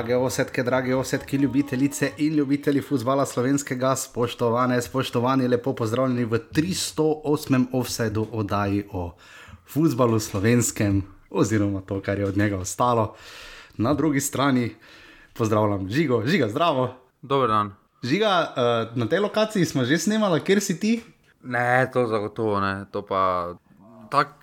Drage osetke, drage osetke, ljubitelice in ljubitelji futbola slovenskega, spoštovane, spoštovani, lepo pozdravljeni v 308. offsajdu oddaji o futbalu slovenskem, oziroma to, kar je od njega ostalo. Na drugi strani pozdravljam Žigo, Žiga, zdravo. Dober dan. Žiga, uh, na tej lokaciji smo že snemali, kjer si ti? Ne, to zagotovo ne. To pa tako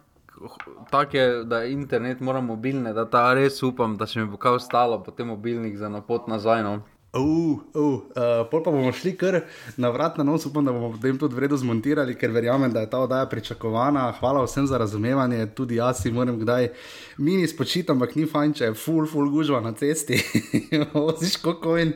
tak je, da je internet mora mobilne, da ta res upam, da še mi bo kaj ostalo po tem mobilnik za napot nazaj. No. Uh, uh, uh, pol pa bomo šli kar na vrat na nos, upam, da bomo potem tudi vredno zmontirali, ker verjamem, da je ta oddaja pričakovana. Hvala vsem za razumevanje, tudi jaz si moram kdaj mini spočiti, ampak ni fajn, če je full, full gužva na cesti. Oziš, kako in.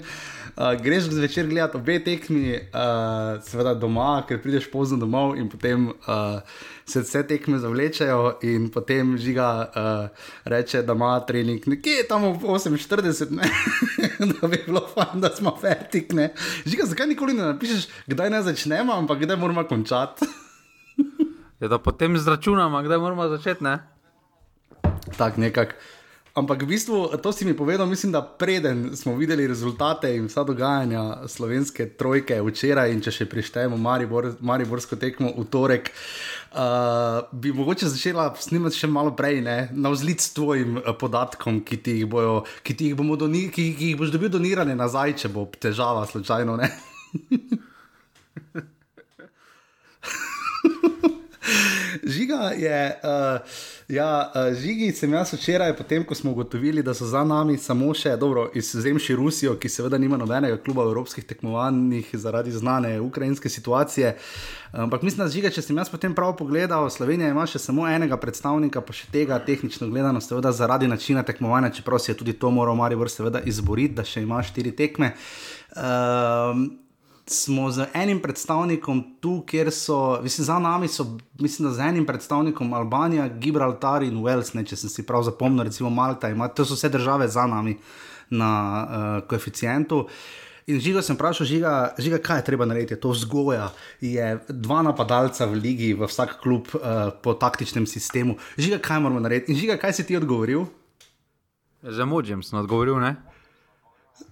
Uh, greš zvečer gledati obe tekmi, uh, seveda doma, ker prideš pozno domov in potem uh, se vse tekme zavlečejo, in potem žiga uh, reče, da ima trening nekje tam v 48, da bi bilo fajn, da smo vertikne. Žiga, zakaj nikoli ne napišeš, kdaj ne začnemo, ampak kdaj moramo končati? ja, da potem zračunamo, kdaj moramo začeti. Tako nekako. Ampak v bistvu to si mi povedal, mislim, da preden smo videli rezultate in vsa dogajanja slovenske trojke včeraj, in če še prištejemo Maribor, Mariborsko tekmo v torek, uh, bi mogoče začela snimati še malo prej, ne? na vzlic s tvojim uh, podatkom, ki ti jih, bojo, ki ti jih, doni, ki, ki jih boš dobil donirane nazaj, če bo težava slučajno. Žiga je, uh, ja, uh, žigi sem jaz včeraj, potem ko smo ugotovili, da so za nami samo še, dobro, izvzemši Rusijo, ki seveda nima nobenega kluba v evropskih tekmovanjih zaradi znane ukrajinske situacije. Ampak mislim, da žiga, če sem jaz potem prav pogledal, Slovenija ima še samo enega predstavnika, pa še tega tehnično gledano, seveda zaradi načina tekmovanja, čeprav si je tudi to moral Maribor seveda izboriti, da še ima štiri tekme. Um, smo z enim predstavnikom tu, kjer so, mislim, za nami so, mislim, da z enim predstavnikom Albanija, Gibraltar in Wales, ne, če sem si prav zapomnil, recimo Malta, ima, to so vse države za nami na uh, koeficientu. In žiga sem vprašal, žiga, žiga, kaj je treba narediti, to vzgoja. Je dva napadalca v ligi, v vsak klub uh, po taktičnem sistemu. Žiga, kaj moramo narediti? In žiga, kaj si ti odgovoril? Za mođem sem odgovoril, ne?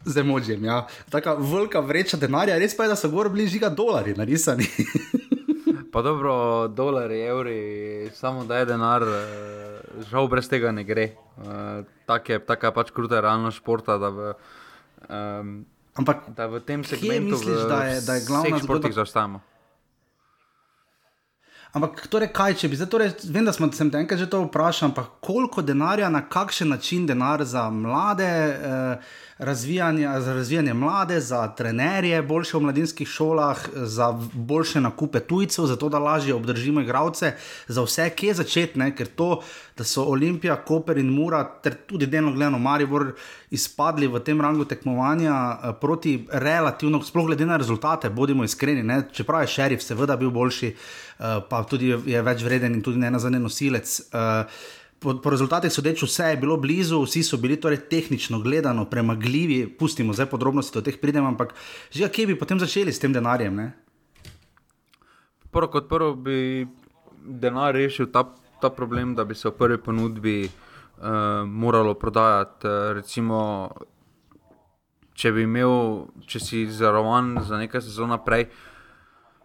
Z emožijem. Ja. Tako velika vreča denarja, res pa je, da so gor bližje dolari, narisani. pa dobro, dolari, evri, samo da je denar, eh, žal brez tega ne gre. Eh, Tako je, tak je pač kruta realnost športa. V, um, Ampak da v tem segmentu misliš, da je, da je glavna zgodba, da zaostajamo. Ampak, torej, kaj če bi zdaj, torej, vem, da smo se enkrat že to vprašali, ampak koliko denarja, na kakšen način denar za mlade? Eh, za razvijanje mlade, za trenerje, boljše v mladinskih šolah, za boljše nakupe tujcev, zato da lažje obdržimo igralce, za vse, kje začeti, ker to, da so Olimpija, Koper in Mura, ter tudi delno gledano Maribor, izpadli v tem rangu tekmovanja eh, proti relativno, sploh glede na rezultate, bodimo iskreni, ne? čeprav je šerif seveda bil boljši, eh, pa tudi je več vreden in tudi ne na zadnji nosilec. Uh, po, po rezultatih sodeč, vse je bilo blizu, vsi so bili torej tehnično gledano premagljivi, pustimo zdaj podrobnosti, do teh pridem, ampak že kje bi potem začeli s tem denarjem? Ne? Prvo kot prvo bi denar rešil ta, ta problem, da bi se v prvi ponudbi uh, moralo prodajati. Uh, recimo, če bi imel, če si zarovan za nekaj sezon naprej,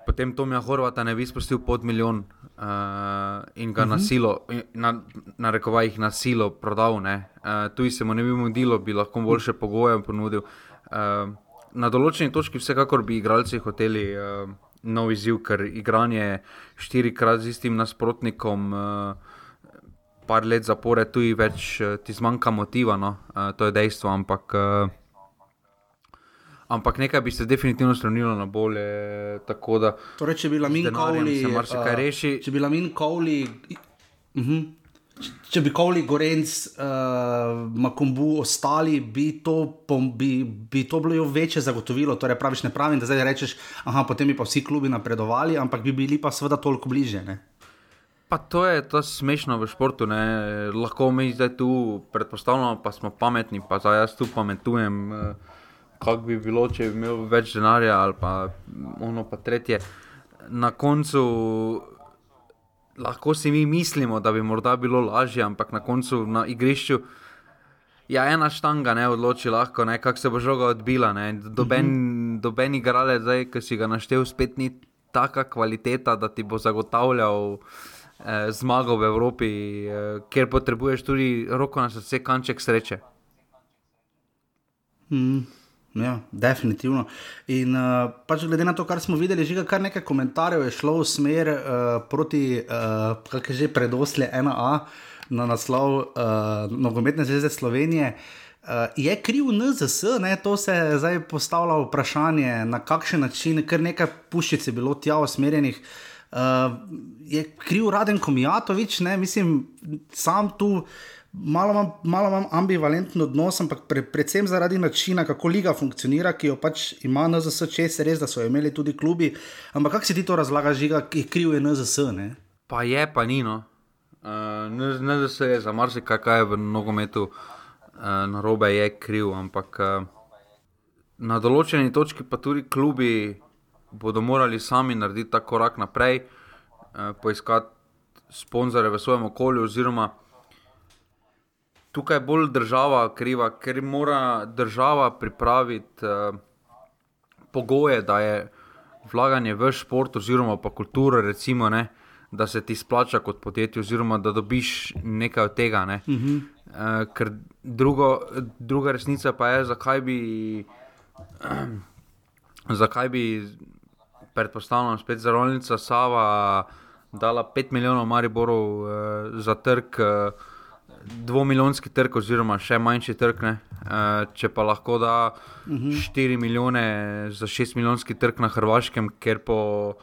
potem Tomija Horvata ne bi spustil pod milijon uh, in ga uh -huh. na mhm. silo, na, na rekovajih na silo prodal. Uh, tu se mu ne bi mudilo, bi lahko boljše pogoje ponudil. Uh, na določeni točki, vsekakor bi igralci hoteli uh, nov izziv, ker igranje štirikrat z istim nasprotnikom. Uh, Par let zapore, tu je več, ti zmanjka motiva, no? uh, to je dejstvo, ampak uh, Ampak nekaj bi se definitivno slonilo na bolje. Da, torej, če bi bila min kauli, se marsikaj uh, reši. Če bi bila min kauli. Uh mhm. -huh. Če bi Kovli, Gorenc, uh, Makombu ostali, bi to, bi, bi to bilo večje zagotovilo. Torej, praviš, ne pravim, da zdaj rečeš, da potem bi pa vsi klubi napredovali, ampak bi bili pa seveda toliko bliže. Ne? Pa to je to smešno v športu. Ne? Lahko mi zdaj tu predpostavljamo, pa smo pametni, pa zdaj jaz tu pametujem. Uh, kako bi bilo, če bi imel več denarja ali pa ono pa tretje. Na koncu lahko si mi mislimo, da bi morda bilo lažje, ampak na koncu na igrišču Ja, ena štanga ne odloči lahko, kako se bo žoga odbila. Doben, uh -huh. doben igralec, ki si ga naštel, spet ni taka kvaliteta, da ti bo zagotavljal eh, zmago v Evropi, eh, ker potrebuješ tudi roko na srce, kanček sreče. Mm. Ja, definitivno. In uh, pač glede na to, kar smo videli, že kar nekaj komentarjev je šlo v smer uh, proti, uh, kako je že predoslje 1A na naslov uh, Nogometne zveze Slovenije. Uh, je kriv NZS, ne? to se je zdaj postavilo vprašanje, na kakšen način, ker nekaj puščic je bilo tja usmerjenih. Uh, je kriv Raden Komijatovič, ne? mislim, sam tu malo imam, malo imam ambivalenten odnos, ampak pre, predvsem zaradi načina, kako liga funkcionira, ki jo pač ima NZS, če se res, da so imeli tudi klubi. Ampak kako si ti to razlagaš, žiga, ki je kriv je NZS? Ne? Pa je, pa ni. No. Uh, NZS je za marsikaj, kaj je v nogometu uh, na robe, je kriv, ampak uh, na določeni točki pa tudi klubi bodo morali sami narediti ta korak naprej, uh, poiskati sponzore v svojem okolju, oziroma tukaj je bolj država kriva, ker mora država pripraviti uh, pogoje, da je vlaganje v šport oziroma pa kulturo, recimo, ne, da se ti splača kot podjetje, oziroma da dobiš nekaj od tega. Ne. Uh -huh. uh, ker drugo, druga resnica pa je, zakaj bi. Zakaj bi predpostavljeno spet za rolnico Sava dala 5 milijonov Mariborov uh, za trg? Uh, dvomilijonski trg, oziroma še manjši trg, ne? Eh, če pa lahko da uh -huh. 4 milijone za 6 milijonski trg na Hrvaškem, ker, po,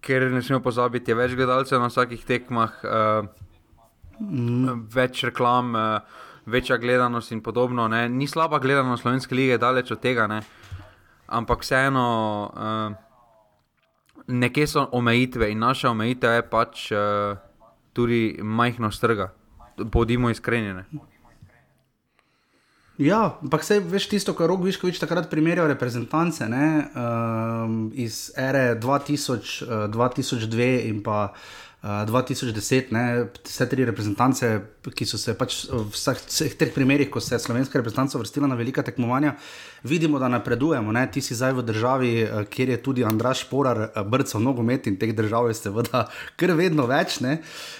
ker ne smemo pozabiti, je več gledalcev na vsakih tekmah, uh, uh -huh. več reklam, uh, večja gledanost in podobno. Ne? Ni slaba gledanost slovenske lige, daleč od tega, ne? ampak vseeno. Uh, Nekje so omejitve in naša omejitev je pač uh, tudi majhnost trga bodimo iskreni. Ne? Ja, ampak se veš tisto, kar Rog Viškovič takrat primerjal reprezentance ne, um, iz ere 2000, uh, 2002 in pa uh, 2010, ne, vse tri reprezentance, ki so se pač v vseh, vseh teh primerih, ko se je slovenska reprezentanca vrstila na velika tekmovanja, vidimo, da napredujemo. Ne. Ti si zdaj v državi, uh, kjer je tudi Andraš Porar, uh, brcal nogomet in teh držav je seveda kar vedno več. Ne. Uh,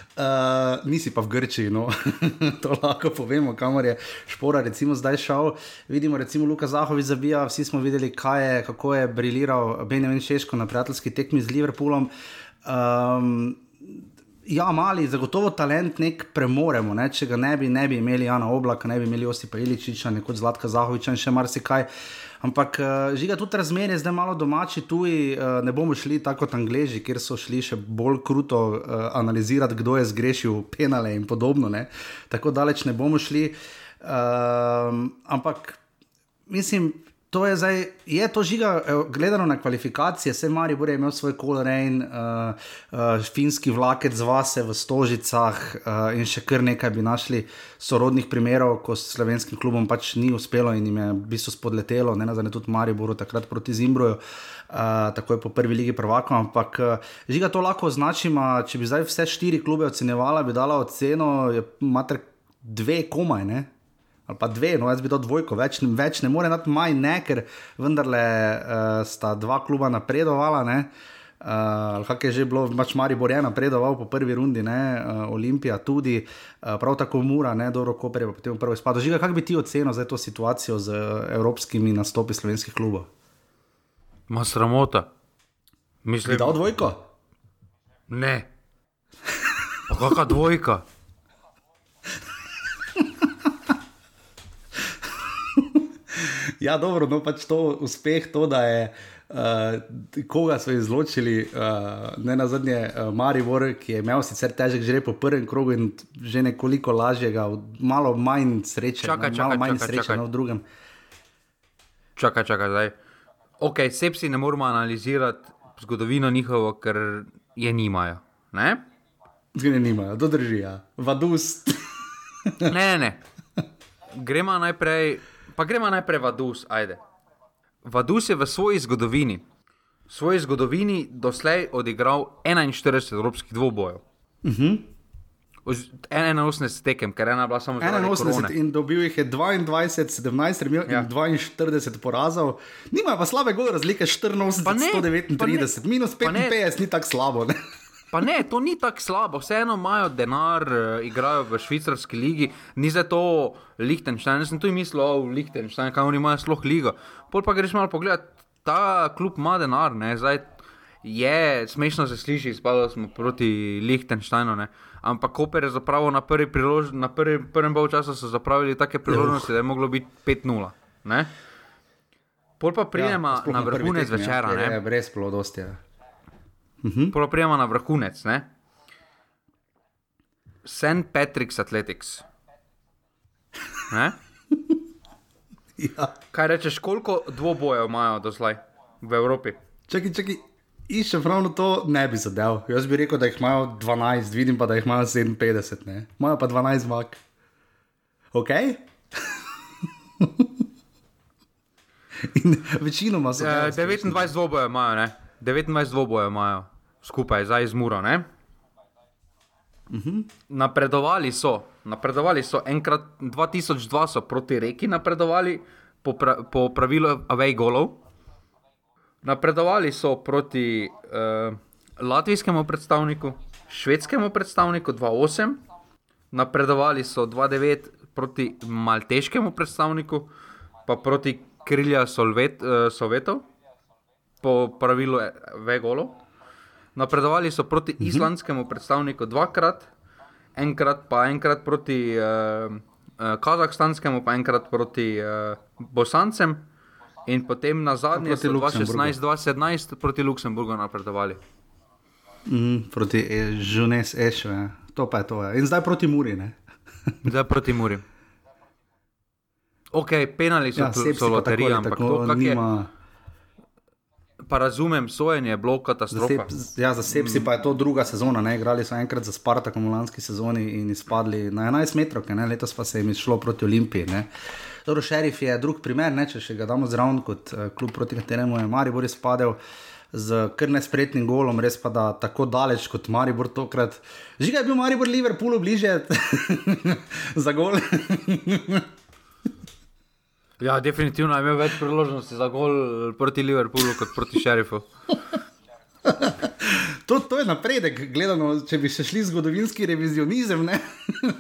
nisi pa v Grčiji, no. to lahko povemo, kamor je špora, recimo zdaj šel. Vidimo, recimo Luka Zahovič zabija, vsi smo videli, je, kako je briliral Benjamin Šeško na prijateljski tekmi z Liverpoolom. Um, ja, mali, zagotovo talent nek premoremo, ne? če ga ne bi, ne bi imeli Jana Oblaka, ne bi imeli Osipa Iličiča, nekoč Zlatka Zahoviča in še marsikaj. Ampak uh, žiga tudi razmerje, zdaj malo domači, tu uh, ne bomo šli tako kot Angleži, kjer so šli še bolj kruto uh, analizirati, kdo je zgrešil penale in podobno. Ne? Tako daleč ne bomo šli. Uh, ampak mislim, To je, zdaj, je to žiga, gledano na kvalifikacije, vse Mari bo imel svoj kolorejn, uh, uh, finski vlakec z vase v Stožicah uh, in še kar nekaj bi našli sorodnih primerov, ko s slovenskim klubom pač ni uspelo in jim je v bistvu spodletelo, ne nazadnje tudi Mari bo takrat proti Zimbroju, uh, tako je po prvi ligi prvako. Ampak uh, žiga to lahko označimo, če bi zdaj vse štiri klube ocenjevala, bi dala oceno, je mater dve komaj, ne? Ali pa dve, no jaz bi dal dvojko, več, več ne more dati manj, ne, ker vendarle uh, sta dva kluba napredovala. Ne. Uh, Kaj je že bilo, pač Mari Borja napredoval po prvi rundi, ne, uh, Olimpija tudi, uh, prav tako Mura, ne, dobro, Koper je pa potem prvi spad. Žiga, kako bi ti ocenil za to situacijo z uh, evropskimi nastopi slovenskih klubov? Ma sramota. Mislim, da je dvojko? Ne. Pa kakšna dvojka? Ja, dobro, no pač to uspeh, to, da je. Uh, koga so izločili, uh, ne na zadnje, uh, Marivor, ki je imel sicer težek že po prvem krogu in že nekoliko lažjega, malo manj sreče, čaka, no, čaka, malo manj čaka, sreče čaka. No, v drugem. Čakaj, čakaj, zdaj. Ok, sepsi ne moramo analizirati zgodovino njihovo, ker je nimajo. Ne, ne nimajo, to drži, ja. vadus. ne, ne, ne. Gremo najprej pa gremo najprej Vadus. Ajde. Vadus je v svoji zgodovini, v svoji zgodovini doslej odigral 41 evropskih dvobojev. Uh. -huh. 81 tekem, ker ena bila samo 81 in dobil jih je 22, 17, imel ja. 42 porazov. Nima pa slabe gore razlike, 84, pa ne, 139, pa ne, minus 55 ni tako slabo. Ne? Pa ne, to ni tako slabo, vseeno imajo denar, uh, igrajo v švicarski ligi, ni za to Liechtenstein. Jaz sem tu mislil, o oh, Liechtenstein, kaj oni imajo sploh ligo. Pol pa greš malo pogledat, ta klub ima denar, ne, zdaj je smešno se sliši, spadali smo proti Liechtensteinu, ne. ampak Koper je zapravo na, prvi prilož, na prvi, prvem polčasu so zapravili take priložnosti, da je moglo biti 5-0. Pol pa prijema ja, na vrhunec večera. Ja, je brez plodosti. Ja. Mhm. Pol pa prijema na vrhunec. St. Patrick's Athletics. ja. Kaj rečeš, koliko dvobojev imajo do zdaj v Evropi? Čakaj, čakaj, Išče pravno to ne bi zadev. Jaz bi rekel, da jih imajo 12, vidim pa, da jih imajo 57, ne? imajo pa 12 zmag. Ok? Večinoma so. Uh, 29 dvobojev imajo, ne? 29 dvobojev imajo skupaj, zdaj z Muro. Uh mhm. -huh. Napredovali so, napredovali so, enkrat 2002 so proti reki napredovali po, pra, po pravilu Away Golov. Napredovali so proti uh, latvijskemu predstavniku, švedskemu predstavniku 2-8, napredovali so 2-9 proti malteškemu predstavniku, pa proti krilja Solvet, uh, Sovjetov, po pravilu Vegolo. Napredovali so proti mhm. islandskemu predstavniku dvakrat, enkrat pa enkrat proti uh, kazahstanskemu, pa enkrat proti uh, bosancem. In potem na zadnje, 2016-2017, proti Luksemburgu napredovali. Mm, proti Žunes, Ešo, ja. to pa je to. Ja. In zdaj proti Muri. zdaj proti Muri. Ok, penali so ja, tu loterije, ampak to, nima... je. Pa razumem, sojenje je bilo katastrofa. Ja, za Sepsi mm. pa je to druga sezona. Ne? Igrali so enkrat za Spartakom v lanski sezoni in izpadli na 11 metrov, letos pa se jim je šlo proti Olimpiji. Ne? Dobro, šerif je drug primer, ne, če še ga damo zraven kot uh, klub, proti kateremu je Maribor izpadel z kar nespretnim golom, res pa da tako daleč kot Maribor tokrat. Žiga je bil Maribor Liverpoolu bliže za gol. Ja, definitivno je imel več priložnosti za gol proti Liverpoolu kot proti šerifu. To, to je napredek, gledano, če bi še šli zgodovinski revizionizem,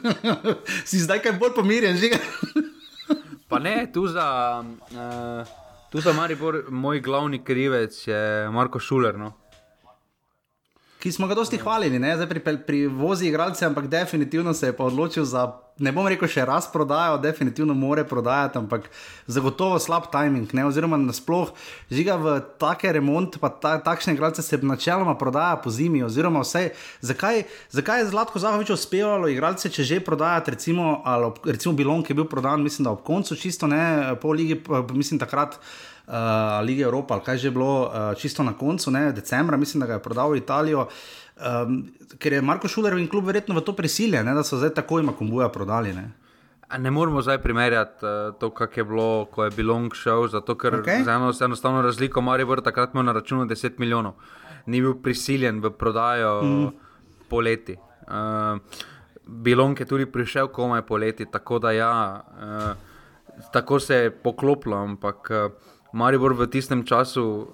si zdaj kaj bolj pomirjen, že. Pa ne, tu za, uh, tu za Maribor, moj glavni krivec je Marko Šuler. No? Ki smo ga dosti hvalili, ne? zdaj pri, pri vozi igralce, ampak definitivno se je pa odločil za ne bom rekel še raz prodajo, definitivno more prodajati, ampak zagotovo slab timing. Ne? Oziroma, nasploh žiga v take remont, pa ta, takšne igralce se načeloma prodaja po zimi. Oziroma, vse, zakaj, zakaj je Zlatko Zahovič uspevalo igralce, če že prodajati, recimo, ali, recimo Bilon, ki je bil prodan, mislim, da ob koncu, čisto ne, pol lige, mislim, takrat. Uh, Lige Evropa, ali kaj že bilo, uh, čisto na koncu, ne, decembra, mislim, da ga je prodal v Italijo. Um, ker je Marko Šuler in klub verjetno v to prisiljen, da so zdaj tako ima kombuja prodali. Ne? ne moramo zdaj primerjati uh, to, kak je bilo, ko je bil long show, zato ker okay. za eno enostavno razliko Maribor takrat imel na računu 10 milijonov. Ni bil prisiljen v prodajo mm. poleti. Uh, Bilong je tudi prišel komaj poleti, tako da ja, uh, tako se je poklopilo, ampak uh, Maribor v tistem času,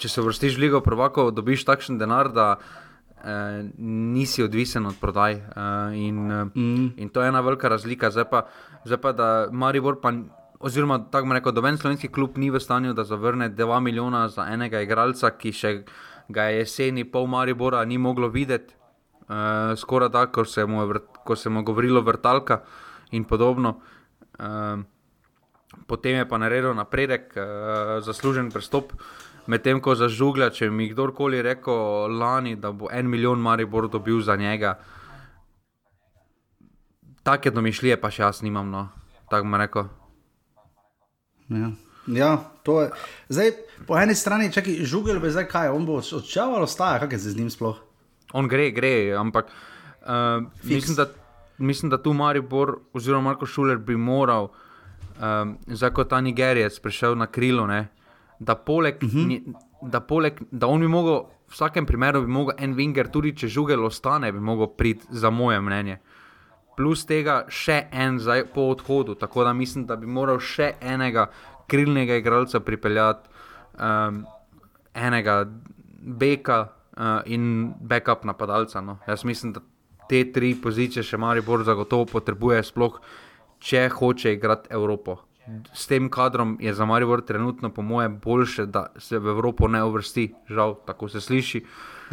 če se vrstiš v Ligo Provako, dobiš takšen denar, da uh, nisi odvisen od prodaj. Uh, in, mm. in to je ena velika razlika. Zdaj pa, zdaj pa da Maribor, pa, oziroma tako rekoč, doben slovenski klub ni v stanju, da zavrne 2 milijona za enega igralca, ki še ga je jeseni pol Maribora ni moglo videti, uh, skoraj tako, ko se mu je, ko se mu je govorilo vrtalka in podobno. Uh, Potem je pa naredil napredek, uh, zaslužen pristop. Uh, Medtem ko za žuglja, če mi kdorkoli rekel lani, da bo en milijon Maribor dobil za njega, take domišljije pa še jaz nimam, no, tako mu reko. Ja. ja, to je. Zdaj, po eni strani, če je žugel, bi zdaj kaj, on bo odšel ali ostaja, kaj se z njim sploh? On gre, gre, ampak uh, mislim, da, mislim, da tu Maribor, oziroma Marko Šuler, bi moral, um, zdaj ko ta Nigerijec prišel na krilo, ne da, poleg, uh mhm. -huh. da, poleg, da on bi mogel, v vsakem primeru, bi lahko en Winger, tudi če žugel ostane, bi lahko priti, za moje mnenje. plus tega še en zdaj po odhodu. Tako da mislim, da bi moral še enega krilnega igralca pripeljati, um, enega beka uh, in backup napadalca. No. Jaz mislim, da te tri pozicije še Maribor zagotovo potrebuje, sploh če hoče igrati Evropo. S tem kadrom je za Maribor trenutno, po mojem, boljše, da se v Evropo ne uvrsti, žal, tako se sliši.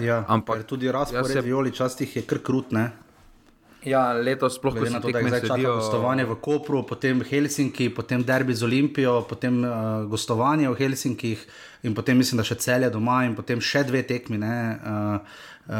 Ja, ampak tudi razpored se... violi častih je kar krutne. Ja, letos sploh ne znamo, da je zdaj čakalo gostovanje v Kopru, potem Helsinki, potem derbi z Olimpijo, potem uh, gostovanje v Helsinkih in potem mislim, da še celje doma in potem še dve tekmi ne, uh, uh,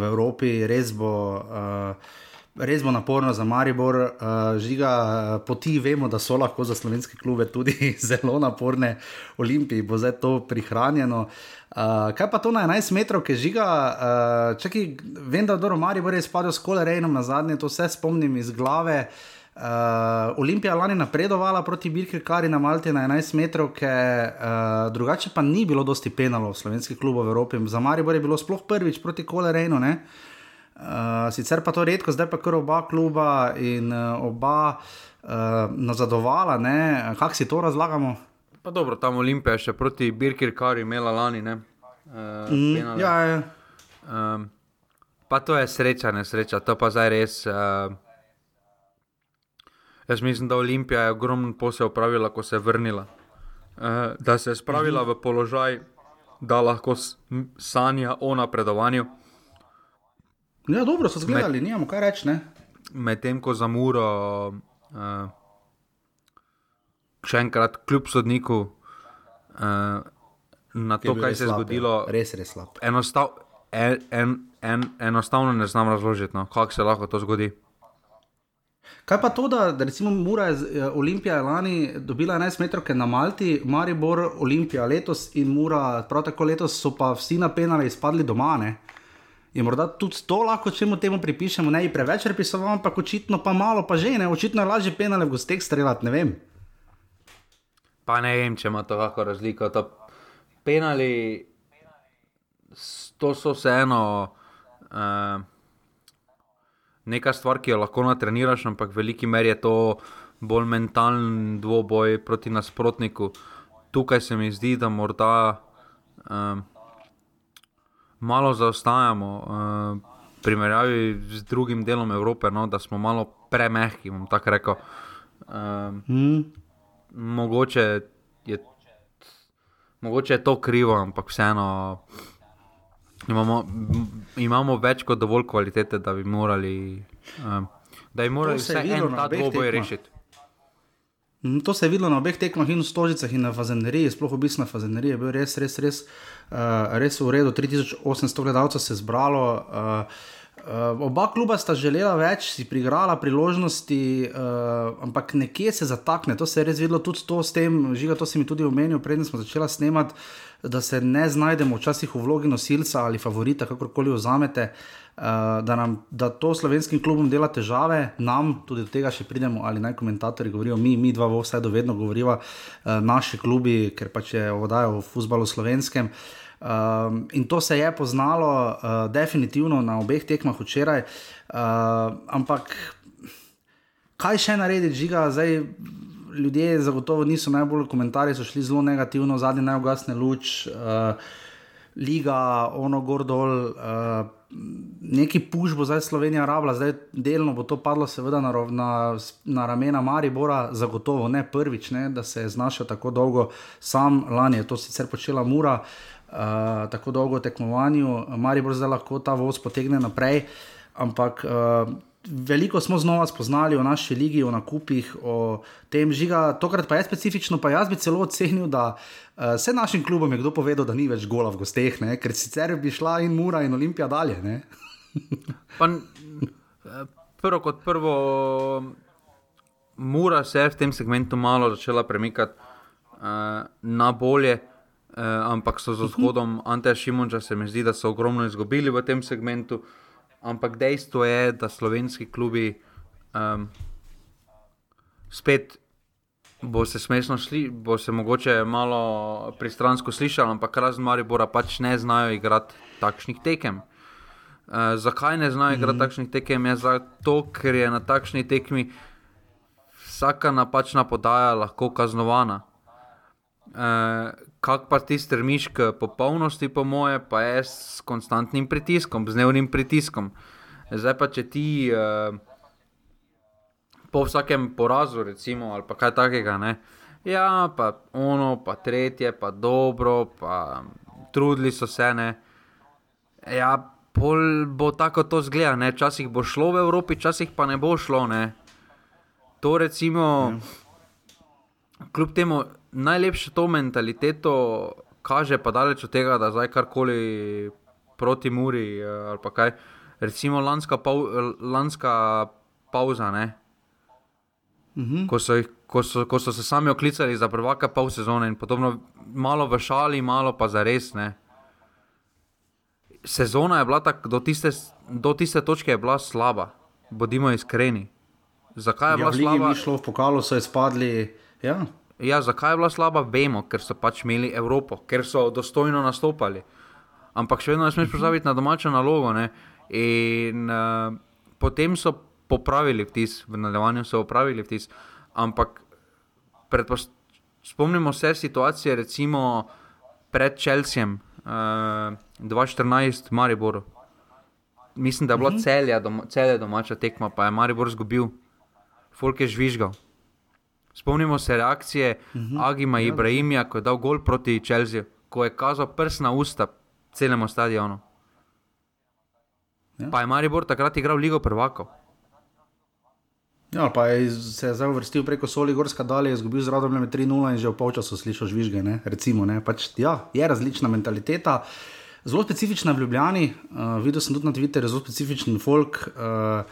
v Evropi, res bo. Uh, res bo naporno za Maribor, uh, žiga uh, poti, vemo, da so lahko za slovenske klube tudi zelo naporne, Olimpiji bo zdaj to prihranjeno. Uh, kaj pa to na 11 metrov, ki žiga, uh, čakaj, vem, da je Maribor res padel s kolerejnom na zadnje, to vse spomnim iz glave. Uh, Olimpija lani napredovala proti Birkirkari na Malti na 11 metrov, ki uh, drugače pa ni bilo dosti penalo v slovenskih klubov v Evropi. Za Maribor je bilo sploh prvič proti kolerejnu. Uh, sicer pa to redko, zdaj pa kar oba kluba in uh, oba uh, nazadovala, kako si to razlagamo. Pa dobro, tam Olimpija še proti Birkir, kar je imela lani. Uh, mm, ja, ja. Um, pa to je sreča, ne sreča, to pa zdaj res. Uh, jaz mislim, da Olimpija je ogromno posel upravila, ko se je vrnila. Uh, da se je spravila mm -hmm. v položaj, da lahko sanja o napredovanju. Ja, dobro so zgledali, Med, nimamo kaj reči. Medtem ko za muro, uh, še enkrat, kljub sodniku, uh, na to, kaj se je zgodilo, ja. res, res slab. Enostav, en, en, en, enostavno ne znam razložiti, no, kako se lahko to zgodi. Kaj pa to, da, da recimo Mura je Olimpija lani dobila 11 metrov na Malti, Maribor, Olimpija letos in Mura, prav tako letos so pa vsi na penale izpadli doma. Ne? Je morda tudi to lahko, če mu temu pripišemo, ne preveč repisoval, ampak očitno pa malo, pa že ne, očitno je lažje penale v gostek streljati, ne vem. Pa ne vem, če ima to lahko razliko. To penali, to so vseeno uh, neka stvar, ki jo lahko natreniraš, ampak v veliki meri je to bolj mentalen dvoboj proti nasprotniku. Tukaj se mi zdi, da morda. Um, malo zaostajamo uh, primerjavi z drugim delom Evrope, no, da smo malo premehki. Tako rekel. Uh, hmm. mogoče, je, mogoče je to krivo, ampak vseeno imamo, imamo več kot dovolj kvalitete, da bi morali, uh, da bi morali vse en ta dvoboj rešiti. Mm, to se je videlo na obeh tekmah, in v Stožicah, in na Fazeneriji, sploh obisk na Fazeneriji je bil res, res, res, uh, res v redu. 3800 gledalcev se je zbralo. Uh, Uh, oba kluba sta želela več, si prigrala priložnosti, uh, ampak nekje se zatakne. To se je res videlo tudi to s tem, žiga, to si mi tudi omenil, preden smo začeli snemati, da se ne znajdemo včasih v vlogi nosilca ali favorita, kakorkoli vzamete. Uh, uh, da, nam, da to slovenskim klubom dela težave, nam tudi do tega še pridemo, ali naj komentatorji govorijo, mi, mi dva, vse do vedno govorijo, uh, naši klubi, ker pač je vodajo v futbalu slovenskem. Um, in to se je poznalo, uh, definitivno na obeh tekmah včeraj. Uh, ampak kaj še narediti, žiga, zdaj ljudje zagotovo niso najbolj komentarji, so šli zelo negativno, zadnji najugasne luč, uh, liga, ono gor dol. Uh, neki puš bo zdaj Slovenija rabila, zdaj delno bo to padlo, seveda na, na, na ramena Maribora, zagotovo ne prvič, ne, da se je znašel tako dolgo, sam lani je to sicer počela Mura, uh, tako dolgo tekmovanju, Maribor zdaj lahko ta voz potegne naprej, ampak. Uh, Veliko smo znova spoznali o naši ligi, o nakupih, o tem žiga. Tokrat pa je specifično, pa jaz bi celo ocenil, da uh, vse našim klubom je kdo povedal, da ni več gola v gosteh, ne? ker sicer bi šla in Mura in Olimpija dalje. pa, prvo kot prvo, Mura se je v tem segmentu malo začela premikati uh, na bolje. Uh, ampak so z odhodom Anteja Šimunča se mi zdi, da so ogromno izgubili v tem segmentu. Ampak dejstvo je, da slovenski klubi um, spet. Bo se smešno slišati, bo se mogoče malo pristransko slišati, ampak razen Maribora pač ne znajo igrati takšnih tekem. Uh, zakaj ne znajo igrati mm -hmm. takšnih tekem? Je zato, ker je na takšni tekmi vsaka napačna podaja lahko kaznovana. Uh, Kaj pa ti strmiš k popolnosti, po moje, pa je s konstantnim pritiskom, z dnevnim pritiskom. Zdaj pa, če ti uh, po vsakem porazu, recimo, ali pa kaj takega, ne, ja, pa ono, pa tretje, pa dobro, pa trudili so se, ne. Ja, pol bo tako to zgleda, ne? Včasih bo šlo v Evropi, včasih pa ne bo šlo. Ne? To recimo, ja. kljub temu, najlepše to mentaliteto kaže, pa daleč od tega, da zdaj karkoli proti Muri eh, ali pa kaj. Recimo lanska, pau, lanska pauza, ne? Mhm. Ko, so jih, ko, so, ko so se sami oklicali za prvaka pol sezone in podobno, malo v šali, malo pa za res. Ne? sezona je bila tako, do, do tiste točke je bila slaba, bodimo iskreni. Zakaj je ja, bila slaba? Ni šlo v pokalu, so izpadli. Ja. Ja, zakaj je bila slaba, vemo, ker so pač imeli Evropo, ker so dostojno nastopali. Ampak še vedno ne smeš pozabiti na domačo nalogo. Ne? In uh, potem so popravili vtis, v nadaljevanju so popravili vtis. Ampak spomnimo se situacije, recimo pred Čelsijem, uh, 2014, Maribor. Mislim, da je bila uh mhm. -huh. celja, doma, celja domača tekma, pa je Maribor zgubil, Folk je žvižgal. Spomnimo se reakcije uh mhm. -huh. Agima ja, Ibrahimija, ko je dal gol proti Čelziju, ko je kazal prst na usta celemu stadionu. Ja. Pa je Maribor takrat igral Ligo prvakov. Ja, pa je se je zdaj vrstil preko Soli Gorska dalje, izgubil z radom 3-0 in že v polčasu slišal žvižge. Ne? Recimo, ne? Pač, ja, je različna mentaliteta. Zelo specifična v Ljubljani, uh, videl sem tudi na Twitterju, zelo specifičen folk. Uh,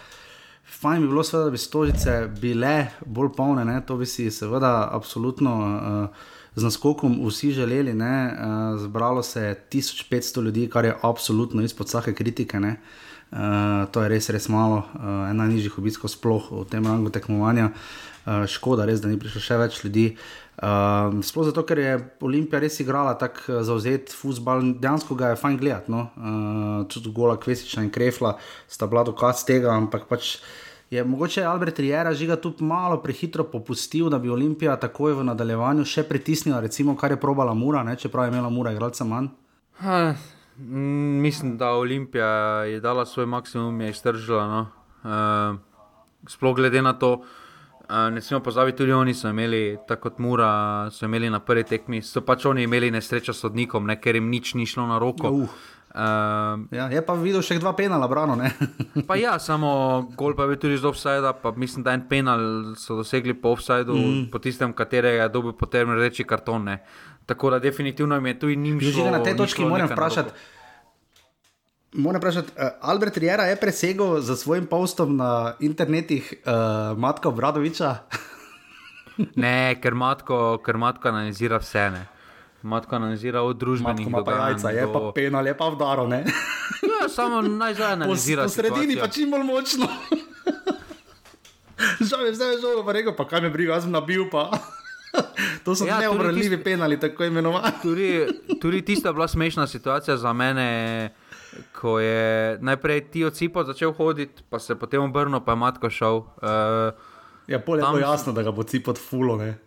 fajn bi bilo, seveda, da bi stolice bile bolj polne, ne? to bi si seveda absolutno uh, z naskokom vsi želeli. Uh, zbralo se je 1500 ljudi, kar je absolutno izpod vsake kritike. Ne? Uh, to je res, res malo, uh, ena nižjih obiskov, sploh v tem rangu tekmovanja. Uh, škoda, res, da ni prišlo še več ljudi. Uh, sploh zato, ker je Olimpija res igrala tako zauzet futbol, dejansko ga je fajn gledati. No? Uh, tudi gola Kvesiča in Krefla sta bila dokaz tega, ampak pač. Je mogoče Albert Rijera žiga tudi malo prehitro popustil, da bi Olimpija takoj v nadaljevanju še pritisnila, recimo, kar je probala Mura, ne? čeprav je imela Mura igralca manj. Mm, mislim, da Olimpija je dala svoj maksimum, je iztržila. No. Uh, sploh glede na to, uh, ne smemo pozabiti, tudi oni so imeli, tako kot Mura, so imeli na prvi tekmi, so pač oni imeli nesrečo s sodnikom, ne, ker jim nič ni šlo na roko. Uh. Uh, ja, je pa videl še dva penala, brano. pa ja, samo gol pa je bil tudi z offside, pa mislim, da en penal so dosegli po offsideu, mm. po tistem, katerega je dobil potem reči karton. Ne. Tako da definitivno jim je tu in njim že. Že na tej točki moram vprašati. Moram vprašati, uh, Albert Rijera je presegel za svojim postom na internetu uh, Matko Bradoviča? ne, ker Matko, ker Matko analizira vse. Ne. Matko analizira od družbenih dogajanj. Je pa penal, je pa vdaro. ja, samo najzaj analizira. V sredini pa čim bolj močno. Žal je zdaj že rekel, pa kaj me briga, jaz sem nabil pa. to so ja, neobranljivi tist... penali, tako imenovani. tudi, tudi tista je bila smešna situacija za mene, ko je najprej ti ocipo začel hoditi, pa se potem obrnil, pa je matko šel. Uh, ja, pol je tam... jasno, da ga bo cipot fulo. Ne?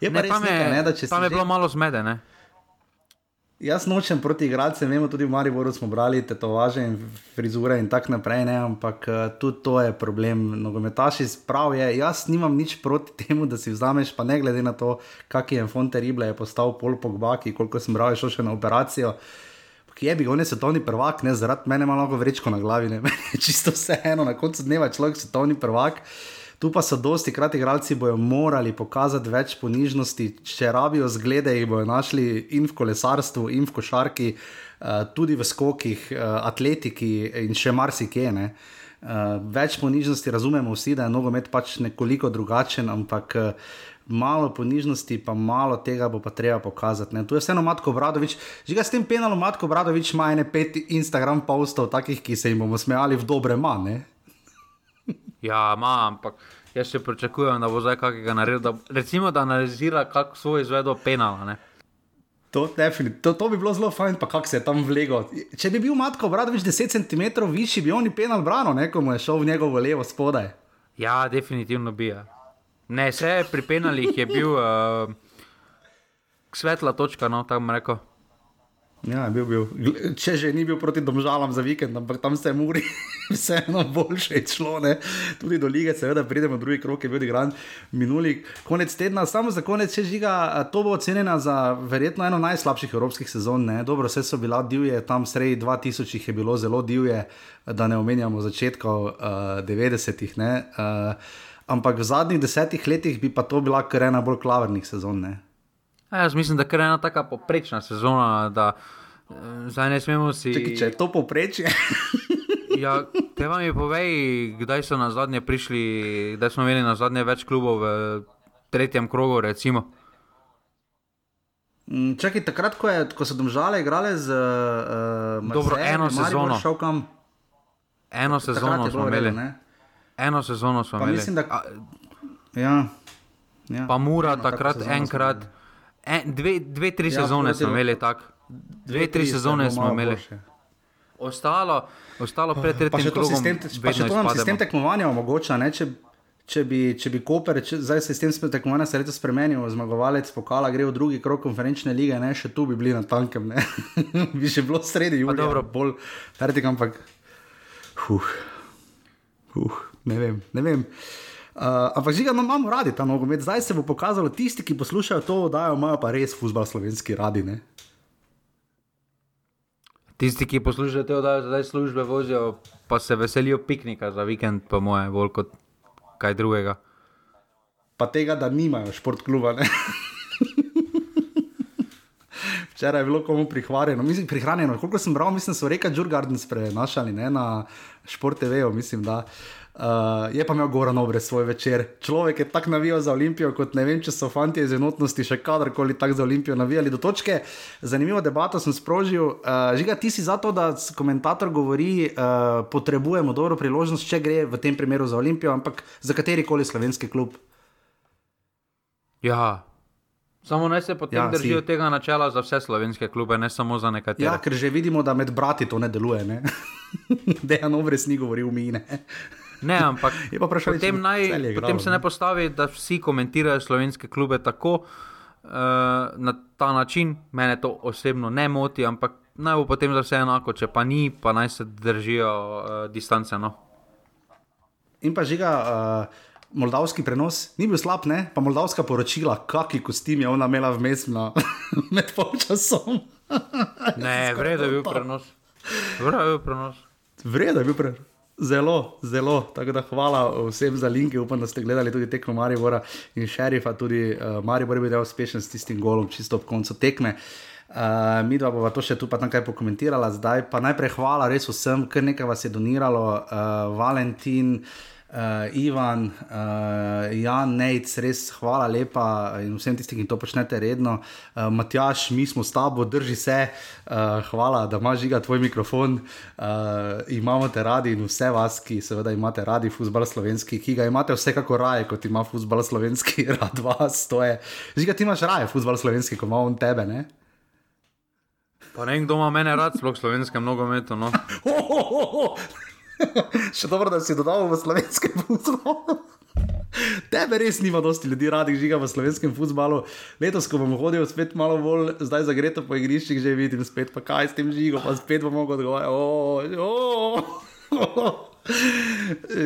Je pa ne, tam, nekaj, je, ne, tam je že... bilo malo zmedene. Jaz nočem proti igralcem, vemo tudi v Mariboru smo brali tetovaže in frizure in tako naprej, ne? ampak uh, tudi to je problem. Nogometaši sprav je, jaz nimam nič proti temu, da si vzameš, pa ne glede na to, kak je Fonte Rible je postal pol pogbaki, koliko sem bral, šel še na operacijo. Ki je bil, on je svetovni prvak, ne zaradi mene malo vrečko na glavi, ne čisto vseeno, na koncu dneva človek svetovni prvak. Tu pa so dosti krat igralci bojo morali pokazati več ponižnosti, če rabijo zglede, jih bojo našli in v kolesarstvu, in v košarki, uh, tudi v skokih, uh, atletiki in še marsikje. Uh, več ponižnosti razumemo vsi, da je nogomet pač nekoliko drugačen, ampak uh, malo ponižnosti, pa malo tega bo pa treba pokazati. Ne. Tu je vseeno Matko Bradovič, že ga s tem penalom Matko Bradovič ima ene pet Instagram postov, takih, ki se jim bomo smejali v dobre manj. Ja, ima, ampak jaz še pričakujem, da bo zdaj kakega naredil. Da, recimo, da analizira, kako svoj izvedel penal. Ne? To, to, to bi bilo zelo fajn, pa kako se je tam vlego. Če bi bil Matko Bradovič 10 cm višji, bi oni penal brano, nekomu je šel v njegovo levo spodaj. Ja, definitivno bi. Ja. Ne, vse pri penalih je bil uh, svetla točka, no, bom rekel. Ja, bil, bil. Če že ni bil proti domžalam za vikend, ampak tam se muri, vseeno boljše šlo. Ne? Tudi do lige, seveda, pridemo drugi krok, je bil igran minuli konec tedna. Samo za konec, če žiga, to bo ocenjena za verjetno eno najslabših evropskih sezon. Ne? Dobro, vse so bila divje, tam sredi 2000 jih je bilo zelo divje, da ne omenjamo začetkov uh, 90-ih. Uh, ampak v zadnjih desetih letih bi pa to bila kar ena bolj klavrnih sezon. Ne? A jaz mislim, da je ena tako poprečna sezona, da eh, zdaj ne smemo si. Čekaj, če je to poprečje. ja, te vam je povej, kdaj so na zadnje prišli, kdaj smo imeli na zadnje več klubov v tretjem krogu. Recimo. Mm, čakaj, takrat, ko, je, ko so domžale igrale z uh, Dobro, eno sezono. Eno sezono smo imeli. Ne? Eno sezono smo pa imeli. Mislim, da... ja. Ja. Pa mora eno, takrat enkrat. En, dve, dve, tri ja, sezone smo imeli tako. Dve, dve, tri sezone smo imeli. Ostalo, ostalo pred tretjim krožkom. Pa še to sistem, pa še to nam sistem tekmovanja omogoča. Ne, če, če, bi, če bi Koper, če, zdaj se sistem tekmovanja se letos spremenil, zmagovalec pokala gre v drugi krok konferenčne lige, ne, še tu bi bili na tankem. bi še bilo sredi, julija, dobro, bolj fertik, ampak. Huh. Huh. Ne vem, ne vem. Uh, ampak že ga no, imamo radi ta nogomet. Zdaj se bo pokazalo, tisti, ki poslušajo to, da imajo pa res fusbal slovenski radi. Ne? Tisti, ki poslušajo to, da zdaj službe vozijo, pa se veselijo piknika za vikend, pa moje, bolj kot kaj drugega. Pa tega, da nimajo šport kluba. Včeraj je bilo komu prihranjeno, mislim, prihranjeno. Koliko sem bral, mislim, so reka Džurgardens prenašali ne, na šport TV, mislim, da. Uh, Uh, je pa imel Goran Obrez svoj večer. Človek je tako navijal za Olimpijo, kot ne vem, če so fanti iz enotnosti še kadarkoli tako za Olimpijo navijali do točke. Zanimivo debato sem sprožil. Uh, Žiga, ti si za to, da komentator govori, uh, potrebujemo dobro priložnost, če gre v tem primeru za Olimpijo, ampak za kateri koli slovenski klub. Ja. Samo naj se potem ja, držijo si. tega načela za vse slovenske klube, ne samo za nekatere. Ja, ker že vidimo, da med brati to ne deluje. Ne? Dejan Obrez ni govoril mi. Ne, ampak potem, naj, potem se ne postavi, da vsi komentirajo slovenske klube tako uh, na ta način. Mene to osebno ne moti, ampak naj bo potem za vse enako, če pa ni, pa naj se držijo uh, distance. No. In pa žiga. Uh, Moldavski prenos ni bil slab, ne? pa moldavska poročila, kakšni kostim je ona imela vmes na med polčasom. ne, vredno je bil prenos. Vredno je bil prenos. Vredno je bil prenos. Zelo, zelo. Tako da hvala vsem za linke. Upam, da ste gledali tudi tekmo Maribora in šerifa. Tudi uh, Maribor je bil uspešen s tistim golom, čisto ob koncu tekme. Uh, mi dva bova to še tu pa tam kaj pokomentirala. Zdaj pa najprej hvala res vsem, ker nekaj vas je doniralo. Uh, Valentin uh, Ivan, uh, Jan, Nec, res hvala lepa in vsem tistim, ki to počnete redno. Uh, Matjaš, mi smo s tabo, drži se, uh, hvala, da imaš žiga tvoj mikrofon. Uh, imamo te radi in vse vas, ki seveda imate radi futbol slovenski, ki ga imate vsekako raje, kot ima futbol slovenski, rad vas. Žiga, ti imaš raje futbol slovenski, kot ima on tebe. Ne? Pa ne vem, kdo ima mene rad, sploh slovenske nogometu. No. Še dobro, da si dodal v slovenskem futbalu. Tebe res nima dosti ljudi radi žiga v slovenskem futbalu. Letos, ko bom hodil spet malo bolj, zdaj zagreto po igriščih, že vidim spet, pa kaj s tem žigo, pa spet bom mogel odgovarjati.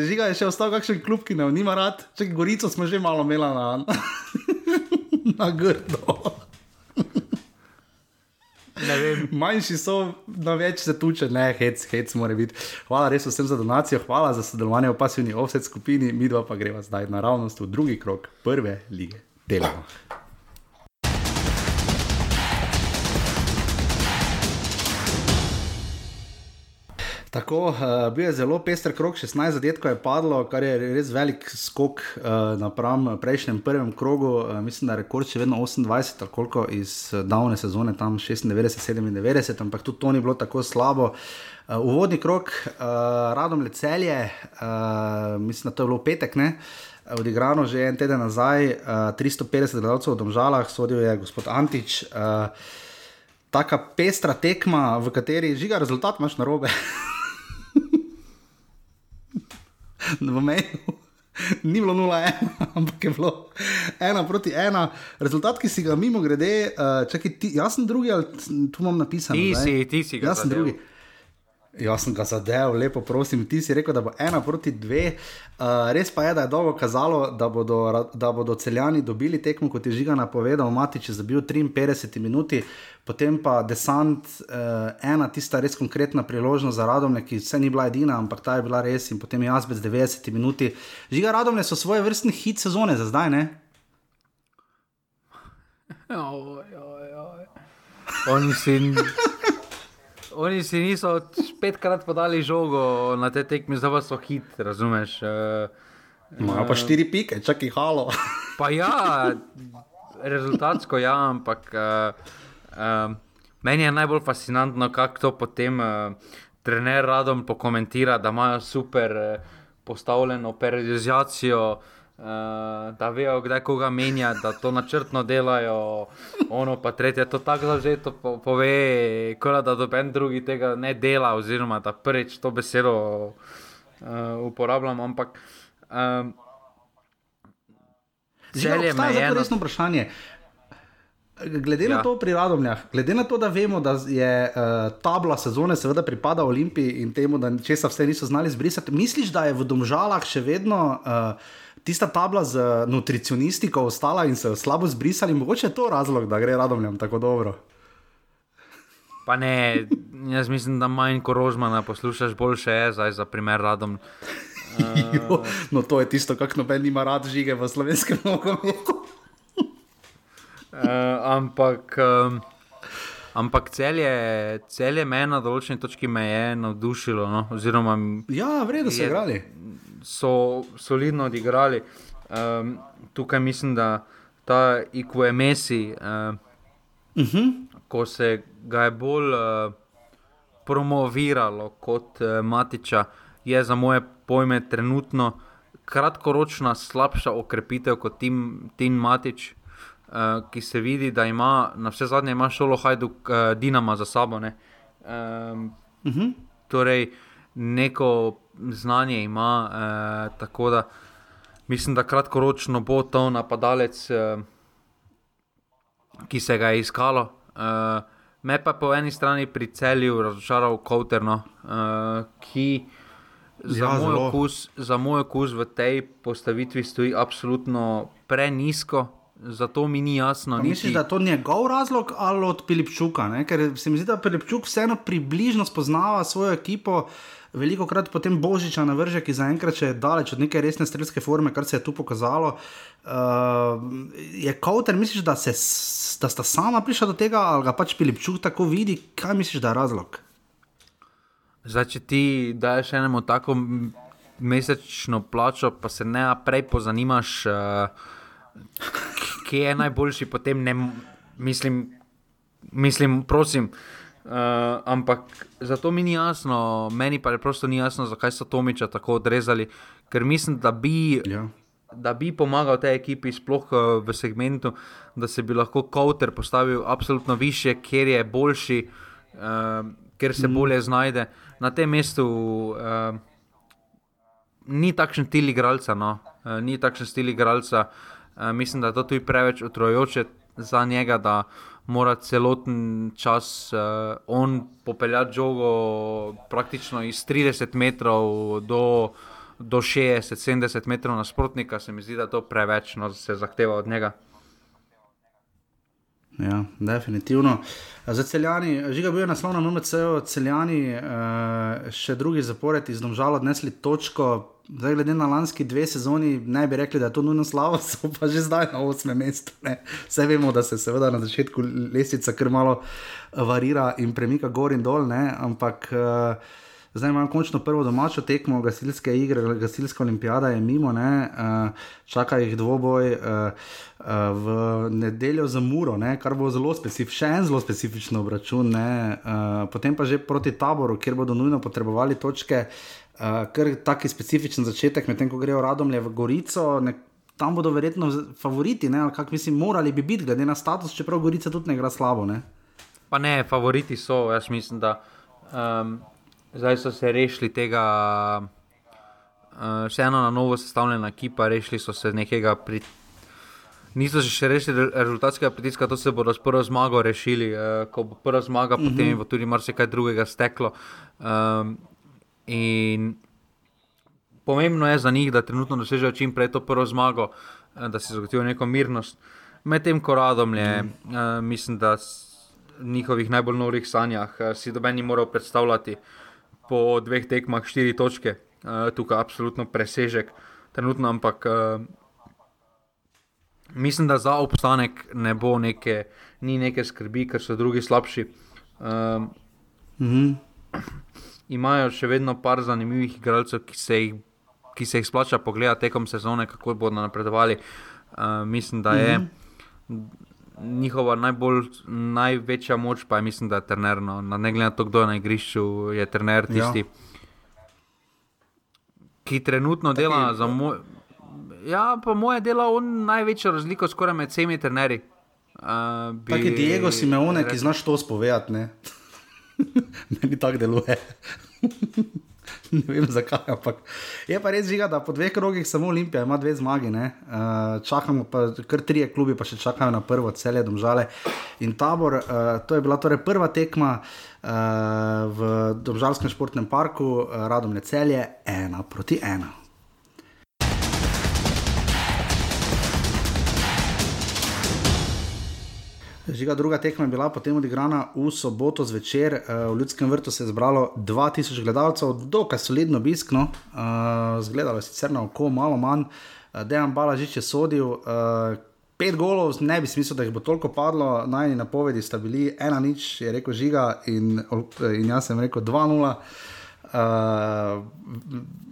Žiga je še ostal kakšen klub, ki ne ima rad. Čekaj, Gorico smo že malo imeli na, na grdo. Manjši so, na več se tuče, ne, hec, hec mora biti. Hvala res vsem za donacijo, hvala za sodelovanje v pasivni offset skupini, mi dva pa greva zdaj naravnost v drugi krok prve lige. Delamo. Tako, uh, bil je zelo pester krok, 16 zadetkov je padlo, kar je res velik skok uh, napram prejšnjem prvem krogu. Uh, mislim, da je rekord še vedno 28, tako koliko iz davne sezone, tam 96, 97, ampak tudi to ni bilo tako slabo. Uh, uvodni krok, uh, radom le celje, uh, mislim, da to je bilo petek, ne? odigrano že en teden nazaj, uh, 350 gledalcev v Domžalah, sodil je gospod Antič. Uh, taka pestra tekma, v kateri žiga rezultat, imaš na robe. v meju. Ni bilo 0-1, ampak je bilo 1 proti 1. Rezultat, ki si ga mimo grede, uh, čakaj, ti, jaz sem drugi, ali tu imam napisano? Ti si, ti si ga. Jaz sem drugi. Jaz sem ga zadev, lepo prosim. Ti si rekel, da bo ena proti dve. Uh, res pa je, da je dolgo kazalo, da bodo, da bodo celjani dobili tekmo, kot je žiga napovedal, Matič je zabil 53 minuti, potem pa desant, uh, ena tista res konkretna priložnost za Radomne, ki se ni bila edina, ampak ta je bila res in potem jaz bez 90 minuti. Žiga Radomne so svoje vrstne hit sezone za zdaj, ne? Oj, oj, oj. Oni si. Oni si niso petkrat podali žogo na te tekme, zdaj pa so hit, razumeš? Imajo uh, pa štiri pike, čakaj, halo. pa ja, rezultatsko ja, ampak uh, uh, meni je najbolj fascinantno, kako to potem uh, trener radom pokomentira, da imajo super uh, postavljeno periodizacijo. Uh, da vejo, kdaj koga menja, da to načrtno delajo, ono pa tretje, to tako zavzeto pove, kot da doben drugi tega ne dela, oziroma da prvič to besedo uh, uporabljam. Ampak um, želje me je. To je resno vprašanje. Glede ja. na to pri Radomljah, glede na to, da vemo, da je uh, tabla sezone seveda pripada Olimpiji in temu, da česa vse niso znali zbrisati, misliš, da je v Domžalah še vedno uh, tista tabla z nutricionistiko ostala in se jo slabo zbrisali, mogoče je to razlog, da gre radom tako dobro. Pa ne, jaz mislim, da manj kot rožmana poslušaš boljše, je zdaj za primer radom. Uh... no, to je tisto, kar noben ima rad žige v slovenskem nogometu. uh, ampak. Um... Ampak celje, celje me na določeni točki me je navdušilo. No? Oziroma, ja, vredno so igrali so solidno odigrali. Um, tukaj mislim, da ta IQMS, um, uh -huh. ko se ga je bolj uh, promoviralo kot uh, Matiča, je za moje pojme trenutno kratkoročna slabša okrepitev kot Tim, tim Matič. Uh, ki se vidi, da ima na vse zadnje, ima šolo Hajduk, uh, Dinama za sabo. Um, uh -huh. Torej, neko znanje ima, eh, tako da mislim, da kratkoročno bo to napadalec, eh, ki se ga je iskalo. Eh, me pa po eni strani pri celju razočaral Kowterno, eh, ki za, ja, moj okus, za moj okus v tej postavitvi stoji absolutno prenisko. Zato mi ni jasno. Niti... Misliš, da je to njegov razlog ali od Pilipčuka? Ne? Ker se mi zdi, da Pilipčuk vseeno približno spoznava svojo ekipo, uh, veliko krat potem božiča na vrže, ki zaenkrat je daleč od neke resne strelske forme, kar se je tu pokazalo. Uh, je Kowter, misliš, da, se, da sta sama prišla do tega, ali ga pač Pilipčuk tako vidi, kaj misliš, da je razlog? Zdaj, če ti daš enemu tako mesečno plačo, pa se ne prej pozanimaš, uh, kje je najboljši, potem ne mislim, mislim prosim. Uh, ampak zato mi ni jasno, meni pa je preprosto ni jasno, zakaj so Tomiča tako odrezali, ker mislim, da bi, ja. da bi pomagal tej ekipi, sploh uh, v segmentu, da se bi lahko Kowter postavil absolutno više, ker je boljši, uh, ker se mm. bolje znajde. Na tem mestu uh, ni takšen stil igralca, no? uh, ni takšen stil igralca. Uh, mislim, da je to tudi preveč utrojoče za njega mora celoten čas uh, on popeljati žogo praktično iz 30 metrov do, do 60-70 metrov nasprotnika, se mi zdi, da to preveč no, se zahteva od njega. Ja, definitivno. Za celjani, žiga bil je naslov na MMC, celjani, uh, še drugi zapored iz Domžala odnesli točko. Zdaj, glede na lanski dve sezoni, ne bi rekli, da je to nujno slavo, so pa že zdaj na osmem mestu. Vse vemo, da se seveda na začetku lestvica kar malo varira in premika gor in dol, ne? ampak. Uh, Zdaj imamo končno prvo domačo tekmo, gasilske igre, gasilska olimpijada je mimo, ne, uh, čaka jih dvoboj uh, uh, v nedeljo za Muro, ne, kar bo zelo specifičen, še en zelo specifičen obračun. Ne, uh, potem pa že proti taboru, kjer bodo nujno potrebovali točke, uh, ker je taki specifičen začetek, medtem ko grejo radomlje v Gorico. Ne, Tam bodo verjetno favoriti, ali kako mislim, morali bi biti, glede na status, čeprav Gorica tudi ne igra slabo. Ne? Pa ne, favoriti so, jaz mislim, da um, zdaj so se rešili tega. Uh, še ena na novo sestavljena ekipa, rešili so se nekega pri. Niso še rešili rezultatskega pritiska, to se bodo s prvo zmago rešili. Uh, ko bo prva zmaga, mm -hmm. potem bo tudi marsikaj drugega steklo. Um, in pomembno je za njih, da trenutno dosežejo čim prej to prvo zmago, uh, da si zagotovijo neko mirnost. Medtem ko radom je, mm uh, mislim, da v njihovih najbolj norih sanjah uh, si dobeni moral predstavljati po dveh tekmah štiri točke, uh, tukaj absolutno presežek, trenutno ampak. Uh, Mislim, da za obstanek ne bo neke, ni neke skrbi, ker so drugi slabši. Um, mm -hmm. Imajo še vedno par zanimivih igralcev, ki se jih, ki se jih splača pogledati tekom sezone, kako bodo napredovali. Uh, mislim, da je mm -hmm. njihova najbolj, največja moč, pa je, mislim, da je trener. No. Ne glede na to, kdo je na igrišču, je trener tisti, ja. ki trenutno Taki, dela za moj. Ja, po moje delo on največjo razliko skoraj med vsemi trenerji. Uh, bi... Tako je Diego Simeone, ki znaš to spovedati. Ne? Meni tako deluje. ne vem zakaj, ampak je pa res žiga, da po dveh krogih samo Olimpija ima dve zmagi. Uh, čakamo pa kar trije klubi, pa še čakajo na prvo, cele domžale in tabor. Uh, to je bila torej prva tekma. Uh, v Domžalskem športnem parku, uh, radom je celje, ena proti ena. Žiga, druga tekma je bila potem odigrana v soboto zvečer. Eh, v Ljudskem vrtu se je zbralo 2000 gledalcev, dokaj solidno obiskno, eh, zgledalo je sicer na oko, malo manj. Eh, Dejan Balažič je sodil. Pet golov, ne bi smisel, da jih bo toliko padlo. Najni napovedi sta bili ena nič, je rekel Žiga, in, in jaz sem rekel 2-0. Uh,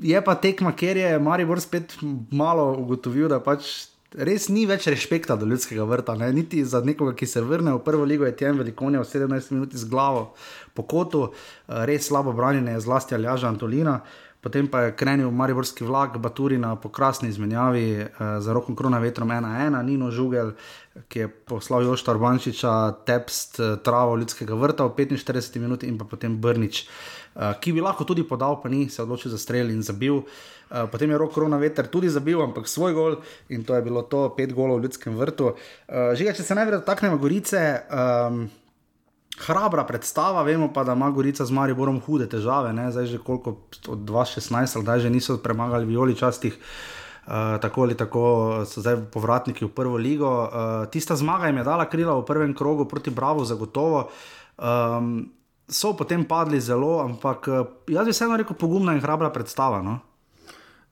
je pa tekma, ker je Maribor spet malo ugotovil, da pač res ni več respekta do ljudskega vrta. Ne? Niti za nekoga, ki se vrne v prvo ligo, je tem velikonja v 17 minut z glavo po kotu, eh, res slabo branjenje, zlasti Aljaža Antolina. Potem pa je krenil Mariborski vlak, Baturina po krasni izmenjavi uh, za rokom krona vetrom 1-1, Nino Žugel, ki je poslal Joštar Bančiča, tepst uh, travo ljudskega vrta v 45 minut in pa potem Brnič, uh, ki bi lahko tudi podal, pa ni se odločil za strel in zabil. Uh, potem je rok krona veter tudi zabil, ampak svoj gol in to je bilo to, pet golov v ljudskem vrtu. Uh, Žiga, če se najprej dotaknemo Gorice. Um, hrabra predstava, vemo pa, da ima Gorica z Mariborom hude težave, ne? zdaj že koliko od 2016, zdaj že niso premagali violi častih. Uh, tako ali tako so zdaj povratniki v prvo ligo. Uh, tista zmaga jim je dala krila v prvem krogu proti Bravo, zagotovo. Um, so potem padli zelo, ampak jaz bi vseeno rekel, pogumna in hrabra predstava. No?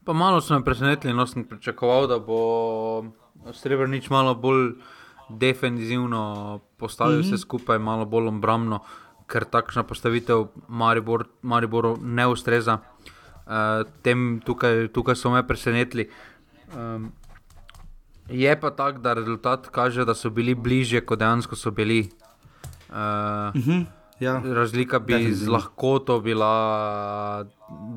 Pa malo so me presenetili, no sem pričakoval, da bo Srebrenic malo bolj defensivno postavil mm -hmm. vse skupaj, malo bolj obrambno, ker takšna postavitev Maribor, Mariboru ne ustreza. Uh, tem tukaj, tukaj so me presenetili. Um, je pa tako, da rezultat kaže, da so bili bližje, kot dejansko so bili. Uh, mm -hmm. Ja. Razlika bi Definitivno. z lahkoto bila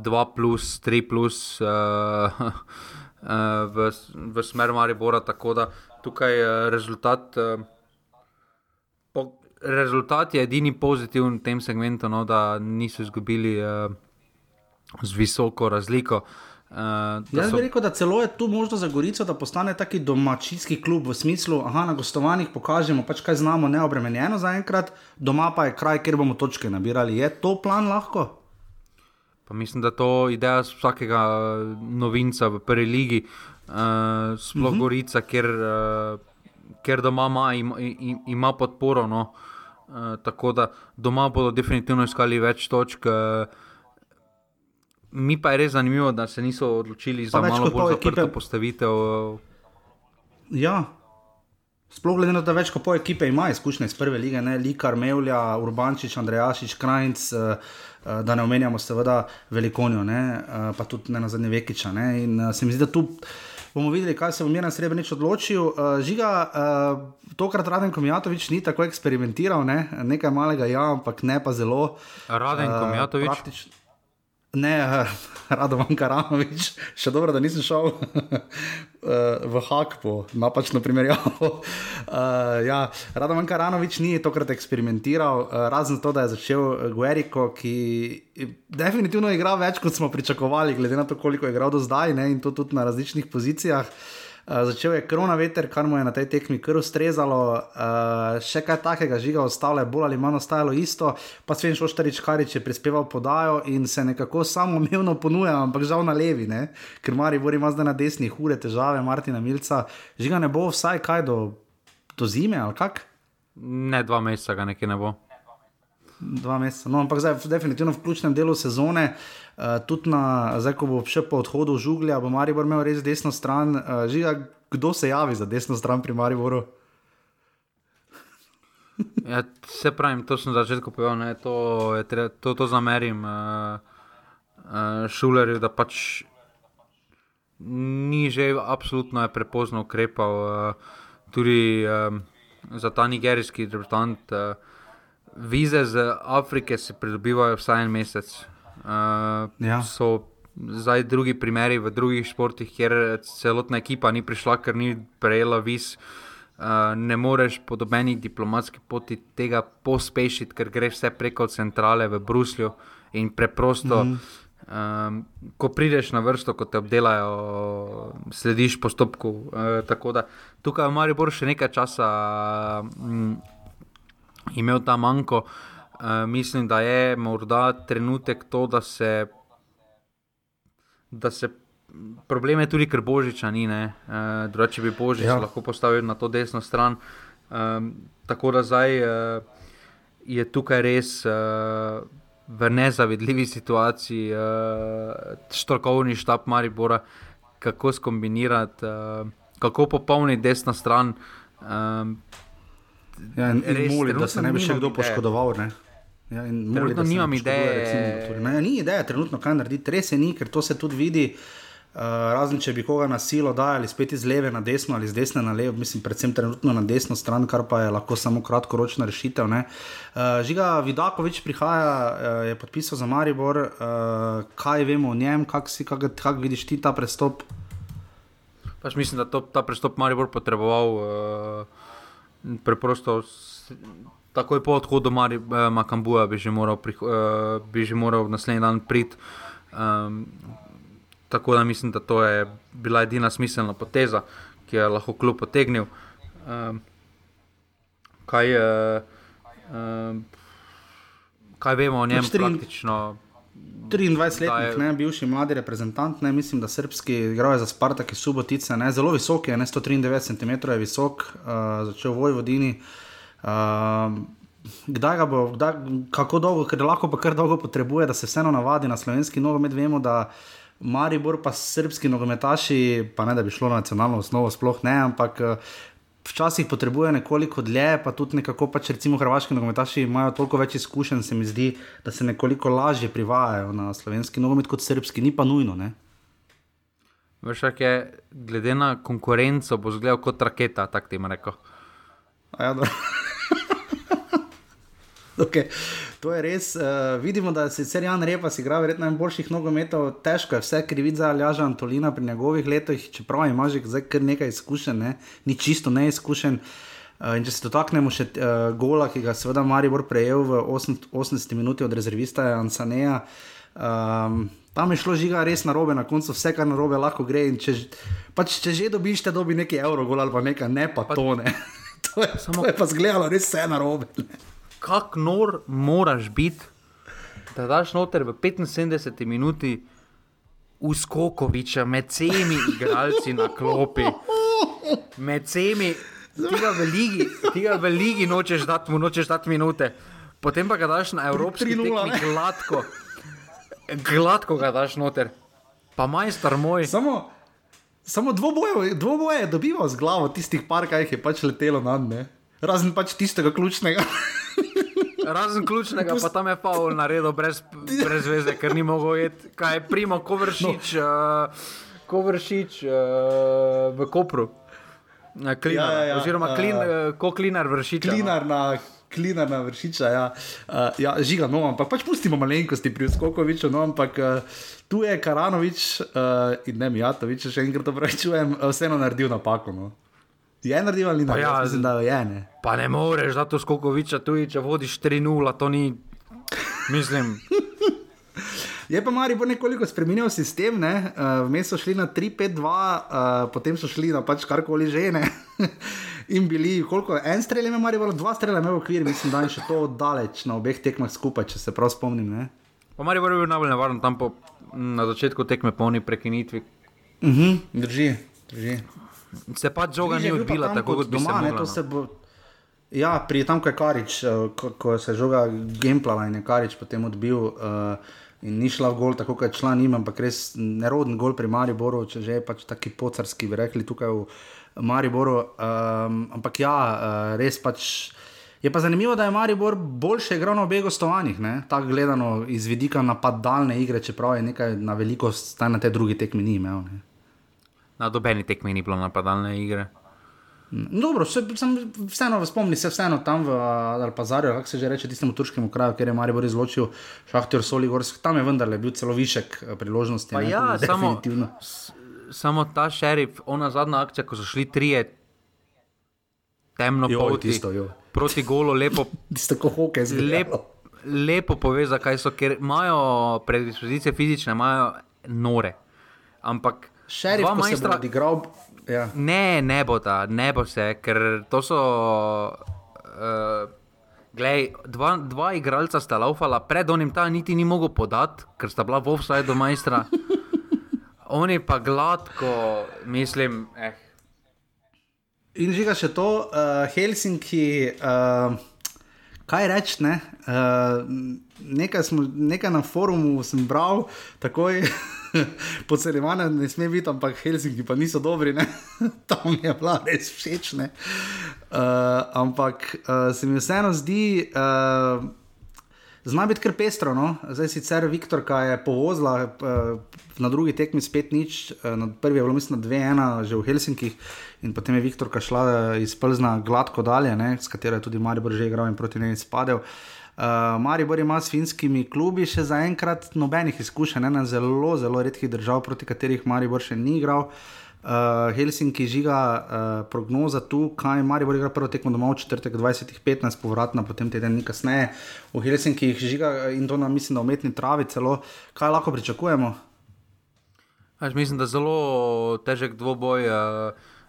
2, plus, 3, plus, uh, uh, v, v smer Maribora. Tako da tukaj eh, rezultat. Eh, po, rezultat je edini pozitiven v tem segmentu, no, da niso izgubili uh, z visoko razliko. Uh, Jaz so... bi rekel, da celo je tu možno za Gorico, da postane taki domačijski klub v smislu, da na gostovanjih pokažemo, pač kaj znamo, neobremenjeno zaenkrat, doma pa je kraj, kjer bomo točke nabirali. Je to plan lahko? Pa mislim, da to je ideja vsakega novinca v prvi ligi. Uh, uh, sploh uh mhm. -huh. Gorica, ker, uh, ker doma ima, ima, ima podporo. No. Uh, tako da doma bodo definitivno iskali več točk. Uh, mi pa je res zanimivo, da se niso odločili za malo bolj zaprto postavitev. Ja. Sploh glede na to, da več kot pol ekipe ima izkušnje iz prve lige, ne Likar, Mevlja, Urbančič, Andrejašič, Krajnc, da ne omenjamo seveda Velikonijo, pa tudi ne na zadnje Vekiča. Ne? In se mi zdi, da tu bomo videli, kaj se bo Miren Srebrenic odločil. Uh, žiga, uh, tokrat Raden Komijatovič ni tako eksperimentiral, ne? nekaj malega, ja, ampak ne pa zelo. Raden uh, Komijatovič. Ne, Radovan Karanovič, še dobro, da nisem šel v Hakpo, napačno primerjavo. Uh, ja, Radovan Karanovič ni tokrat eksperimentiral, razen to, da je začel Gueriko, ki definitivno igra več, kot smo pričakovali, glede na to, koliko je igral do zdaj ne, in to tudi na različnih pozicijah. Uh, Uh, začel je korona veter, kar mu je na tej tekmi kar ustrezalo, uh, še kaj takega žiga, ostalo je bolj ali manj ostalo isto. Pa Sven Šoštarič, kar je prispeval podajo in se nekako samo umevno ponuja, ampak žal na levi, ne? ker Mari Bori ima zdaj na desni hure težave, Martina Milca. Žiga ne bo vsaj kaj do, do zime ali kak? Ne, dva meseca ga nekaj ne bo. Dva meseca, no, ampak zdaj, definitivno v ključnem delu sezone. Uh, tudi na, zdaj, ko bo še po odhodu žuglja, bo Maribor imel res desno stran. Uh, žiga, kdo se javi za desno stran pri Mariboru? ja, se pravi, to sem na začetku povedal, ne, to, to, to, to zamerim uh, uh, šulerju, da pač ni že absolutno je prepozno ukrepal. Uh, tudi um, za ta nigerijski reprezentant, uh, vize z Afrike se pridobivajo vsaj en mesec. Uh, ja. So zdaj drugi primeri v drugih športih, kjer celotna ekipa ni prišla, ker ni prejela vis. Uh, ne moreš po dobenih diplomatski poti tega pospešiti, ker greš vse preko centrale v Bruslju in preprosto. Mm -hmm. Um, ko prideš na vrsto, ko te obdelajo, slediš postopku. Uh, da, tukaj je Maribor še nekaj časa um, imel ta manjko, uh, Uh, mislim, da je morda trenutek to, da se, da se probleme tudi, ker božiča ni, uh, drugače bi božič ja. lahko postavil na to desno stran. Um, tako da zdaj uh, je tukaj res uh, v nezavidljivi situaciji uh, strokovni štab Maribora, kako skombinirati, uh, kako popolniti desno stran. Um, Ja, in, in moli, da se ne bi še kdo poškodoval. Ne? Ja, trenutno nimam ideje. Torej, ne, ni ideje, trenutno kaj narediti, res je ni, ker to se tudi vidi. Uh, razen če bi koga na silo dajali spet iz leve na desno ali iz desne na levo, mislim, predvsem trenutno na desno stran, kar pa je lahko samo kratkoročna rešitev. Uh, Žiga Vidakovič prihaja, uh, je podpisal za Maribor, uh, kaj vemo o njem, kako kak, kak vidiš ti ta prestop? Pač mislim, da to, ta prestop Maribor potreboval uh, preprosto takoj po odhodu Mari, eh, Makambuja bi že moral, pri, eh, bi že moral naslednji dan priti. Um, tako da mislim, da to je bila edina smiselna poteza, ki je lahko kljub potegnil. Um, kaj, uh, um, kaj vemo o njem? 23-letnik, je... bivši mladi reprezentant, ne, mislim, da srpski igrajo za Spartak iz Subotice, ne, zelo visok je, ne, 193 cm je visok, uh, začel v Vojvodini. Uh, Uh, kdaj ga bo, kdaj, kako dolgo, ker lahko pa kar dolgo potrebuje, da se vseeno navadi na slovenski nogomet. Vemo, da Maribor pa srpski nogometaši, pa ne da bi šlo na nacionalno osnovo, sploh ne, ampak. Včasih potrebuje nekoliko dlje, pa tudi nekako, pač recimo, hrvaški nogometaši imajo toliko več izkušenj, se mi zdi, da se nekoliko lažje privajajo na slovenski nogomet kot srpski, ni pa nujno. Vršak je, glede na konkurenco, bo zgledal kot raketa, tako ti ima rekel. Ja, Okay. To je res. Uh, vidimo, da se je Jan Repas igral verjetno najboljših nogometov, težko je vse kriviti za Aljaža Antolina pri njegovih letih, čeprav ima že kar nekaj izkušenj, ne? ni čisto neizkušen. Uh, če se dotaknemo še uh, gola, ki ga seveda Maribor prejel v 80 minuti od rezervista Ansaneja. Um, tam je šlo žiga res na robe, na koncu vse, kar na robe lahko gre. Če, pač, če že dobiš, te dobi nekaj evrov, ali pa nekaj, ne pa, pa to ne. to, je, samo... to je pa zgledalo res vse na robe. Ne? Kako nor moraš biti, da daš noter v 75 minuti uskokoviča med vsemi igralci na klopi. Med vsemi, tega v ligi, tega v ligi nočeš dati, mu nočeš dati minute. Potem pa ga daš na evropski tekmi gladko. Gladko ga daš noter. Pa majstor moj. Samo, samo dvoboje, dvoboje dobival z glavo tistih par, kaj jih je pač letelo na dne. Razen pač tistega ključnega. Razen ključnega, pa tam je Pavel naredil brez, brez veze, ker ni mogel jeti, kaj je primo, ko vršič, no. uh, ko vršič uh, v Kopru. Klinar, ja, ja, ja. Oziroma, klin, uh, ko klinar vrši. Klinar na klina na vršiča. Ja, uh, ja žiga, no, ampak pač pustimo malenkosti pri Skokoviču, no, ampak uh, tu je Karanovič uh, in ne Mijatovič, še enkrat obračujem, uh, vseeno naredil napako. No. Je naredil ali ne? Ja, mislim, da je ne. Pa ne moreš, da to Skokoviča tudi, če vodiš 3-0, to ni. Mislim. Je pa Mari bo nekoliko spremenil sistem, ne? uh, vmes so šli na 3-5-2, uh, eh, potem so šli na pač karkoli že ne. In bili, koliko en strelj ima, ali dva strelja ima v okviru, mislim, da je še to daleč na obeh tekmah skupaj, če se prav spomnim. Ne? Pa Mari bo bil najbolj nevaren tam po, na začetku tekme, po oni prekinitvi. Uh mhm, -huh, drži, drži. Se pa žoga ni odbila, tako kot doma. Ne, to se bo. Ja, pri tam, ko je Karič, eh, ko, ko se je žoga Gemplala in je Karič potem odbil. Uh, in ni šla v gol, tako kot je član, ima pa res neroden gol pri Mariboru, če že je pač taki pocarski, bi rekli tukaj v Mariboru. Um, ampak ja, uh, res pač. Je pa zanimivo, da je Maribor boljše igral na obeh gostovanjih, tako gledano iz vidika napadalne igre, čeprav je nekaj na veliko, staj na te druge tekme ni imel. Ne. Na dobeni tekmi ni bilo napadalne igre. Dobro, se, sem, vseeno spomnim se, vseeno tam v Alpazarju, kako se že reče, tistemu turškemu kraju, kjer je Maribor izločil Šahtir Soligorsk, tam je vendarle bil celo višek eh, priložnosti. Ne, ja, samo, samo ta šerif, ona zadnja akcija, ko so šli trije temno poti, tisto, proti golu, lepo. Tisto, ko hoke zgleda. Lep, lepo pove, zakaj so, ker imajo predispozicije fizične, imajo nore. Ampak šerif, ki je odigral. Ja. Ne, ne bo ta, ne bo se, ker to so. Uh, glej, dva, dva igralca sta laufala, pred onim ta niti ni mogel podati, ker sta bila v offside do majstra. Oni pa gladko, mislim. Eh. In že ga še to, uh, Helsinki, uh, kaj reči, ne? Uh, nekaj, nekaj na forumu sem bral, takoj. podceljevanja ne sme biti, ampak Helsinki pa niso dobri, tam je bila res všeč. Uh, ampak uh, se mi vseeno zdi, uh, zna biti kar pestro. No? Zdaj sicer Viktor, ki je povozila uh, na drugi tekmi spet nič, uh, na prvi je bilo mislim 2-1 že v Helsinkih. In potem je Viktor šla iz Plzna gladko dalje, ne, s katero je tudi Marijo že igral in proti njej spadal. Uh, Uh, Maribor ima s finskimi klubi še zaenkrat nobenih izkušenj, ena zelo, zelo redkih držav, proti katerih Maribor še ni igral. Uh, Helsinki žiga uh, prognoza tu, kaj Maribor igra prvo tekmo domov, četrtek 20-15, povratna, potem teden dni kasneje. V Helsinki žiga in to na mislim, da umetni travi celo. Kaj lahko pričakujemo? Až mislim, da je zelo težek dvoboj,